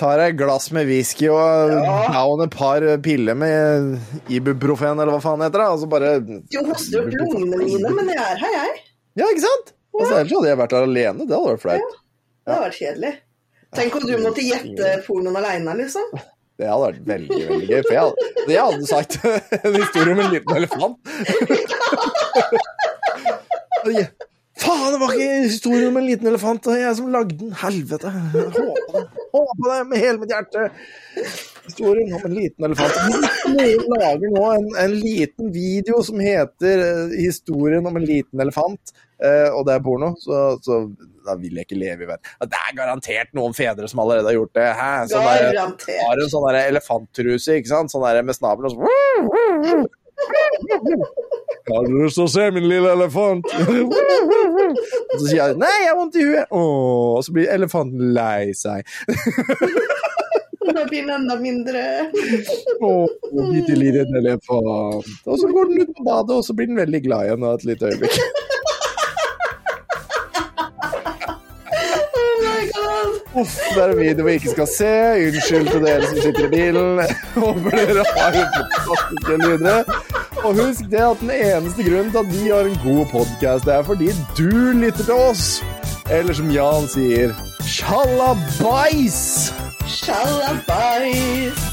tar et glass med whisky og Ja. down et par piller med ibuprofen, eller hva faen heter det. Og så bare Du hoster opp lungene mine, men jeg er her, jeg. Ja, ikke sant? Altså, ellers hadde jeg vært der alene. Det hadde vært flaut. Det hadde vært kjedelig. Tenk om du måtte gjette pornoen aleine, liksom. Det hadde vært veldig, veldig gøy. For jeg hadde, jeg hadde sagt [LAUGHS] en historie om en liten elefant. [LAUGHS] Faen, det var ikke historien om en liten elefant. Det jeg som lagde den. Helvete. Håper det. Det med hele mitt hjerte. Historien om en liten elefant. Noen lager nå en, en liten video som heter eh, 'Historien om en liten elefant', eh, og det er porno, så, så da vil jeg ikke leve i verden. Det er garantert noen fedre som allerede har gjort det. Hæ? Sånn der- har en sånn elefanttruse, ikke sant? Sånn der med snabelen og så [LAUGHS] Har du lyst til å se min lille elefant? Og så sier jeg 'nei, jeg har vondt i huet'. Åh, og så blir elefanten lei seg. Da blir den enda mindre. Åh, bitte liten elefant. Og så går den ut på badet, og så blir den veldig glad igjen et lite øyeblikk. Uff, Det er en video vi ikke skal se. Unnskyld til dere som sitter i bilen. [LAUGHS] Håper dere har fantastiske lyder. Og husk det at den eneste grunnen til at vi har en god podkast, er fordi du lytter til oss. Eller som Jan sier, sjalabais! Sjalabais.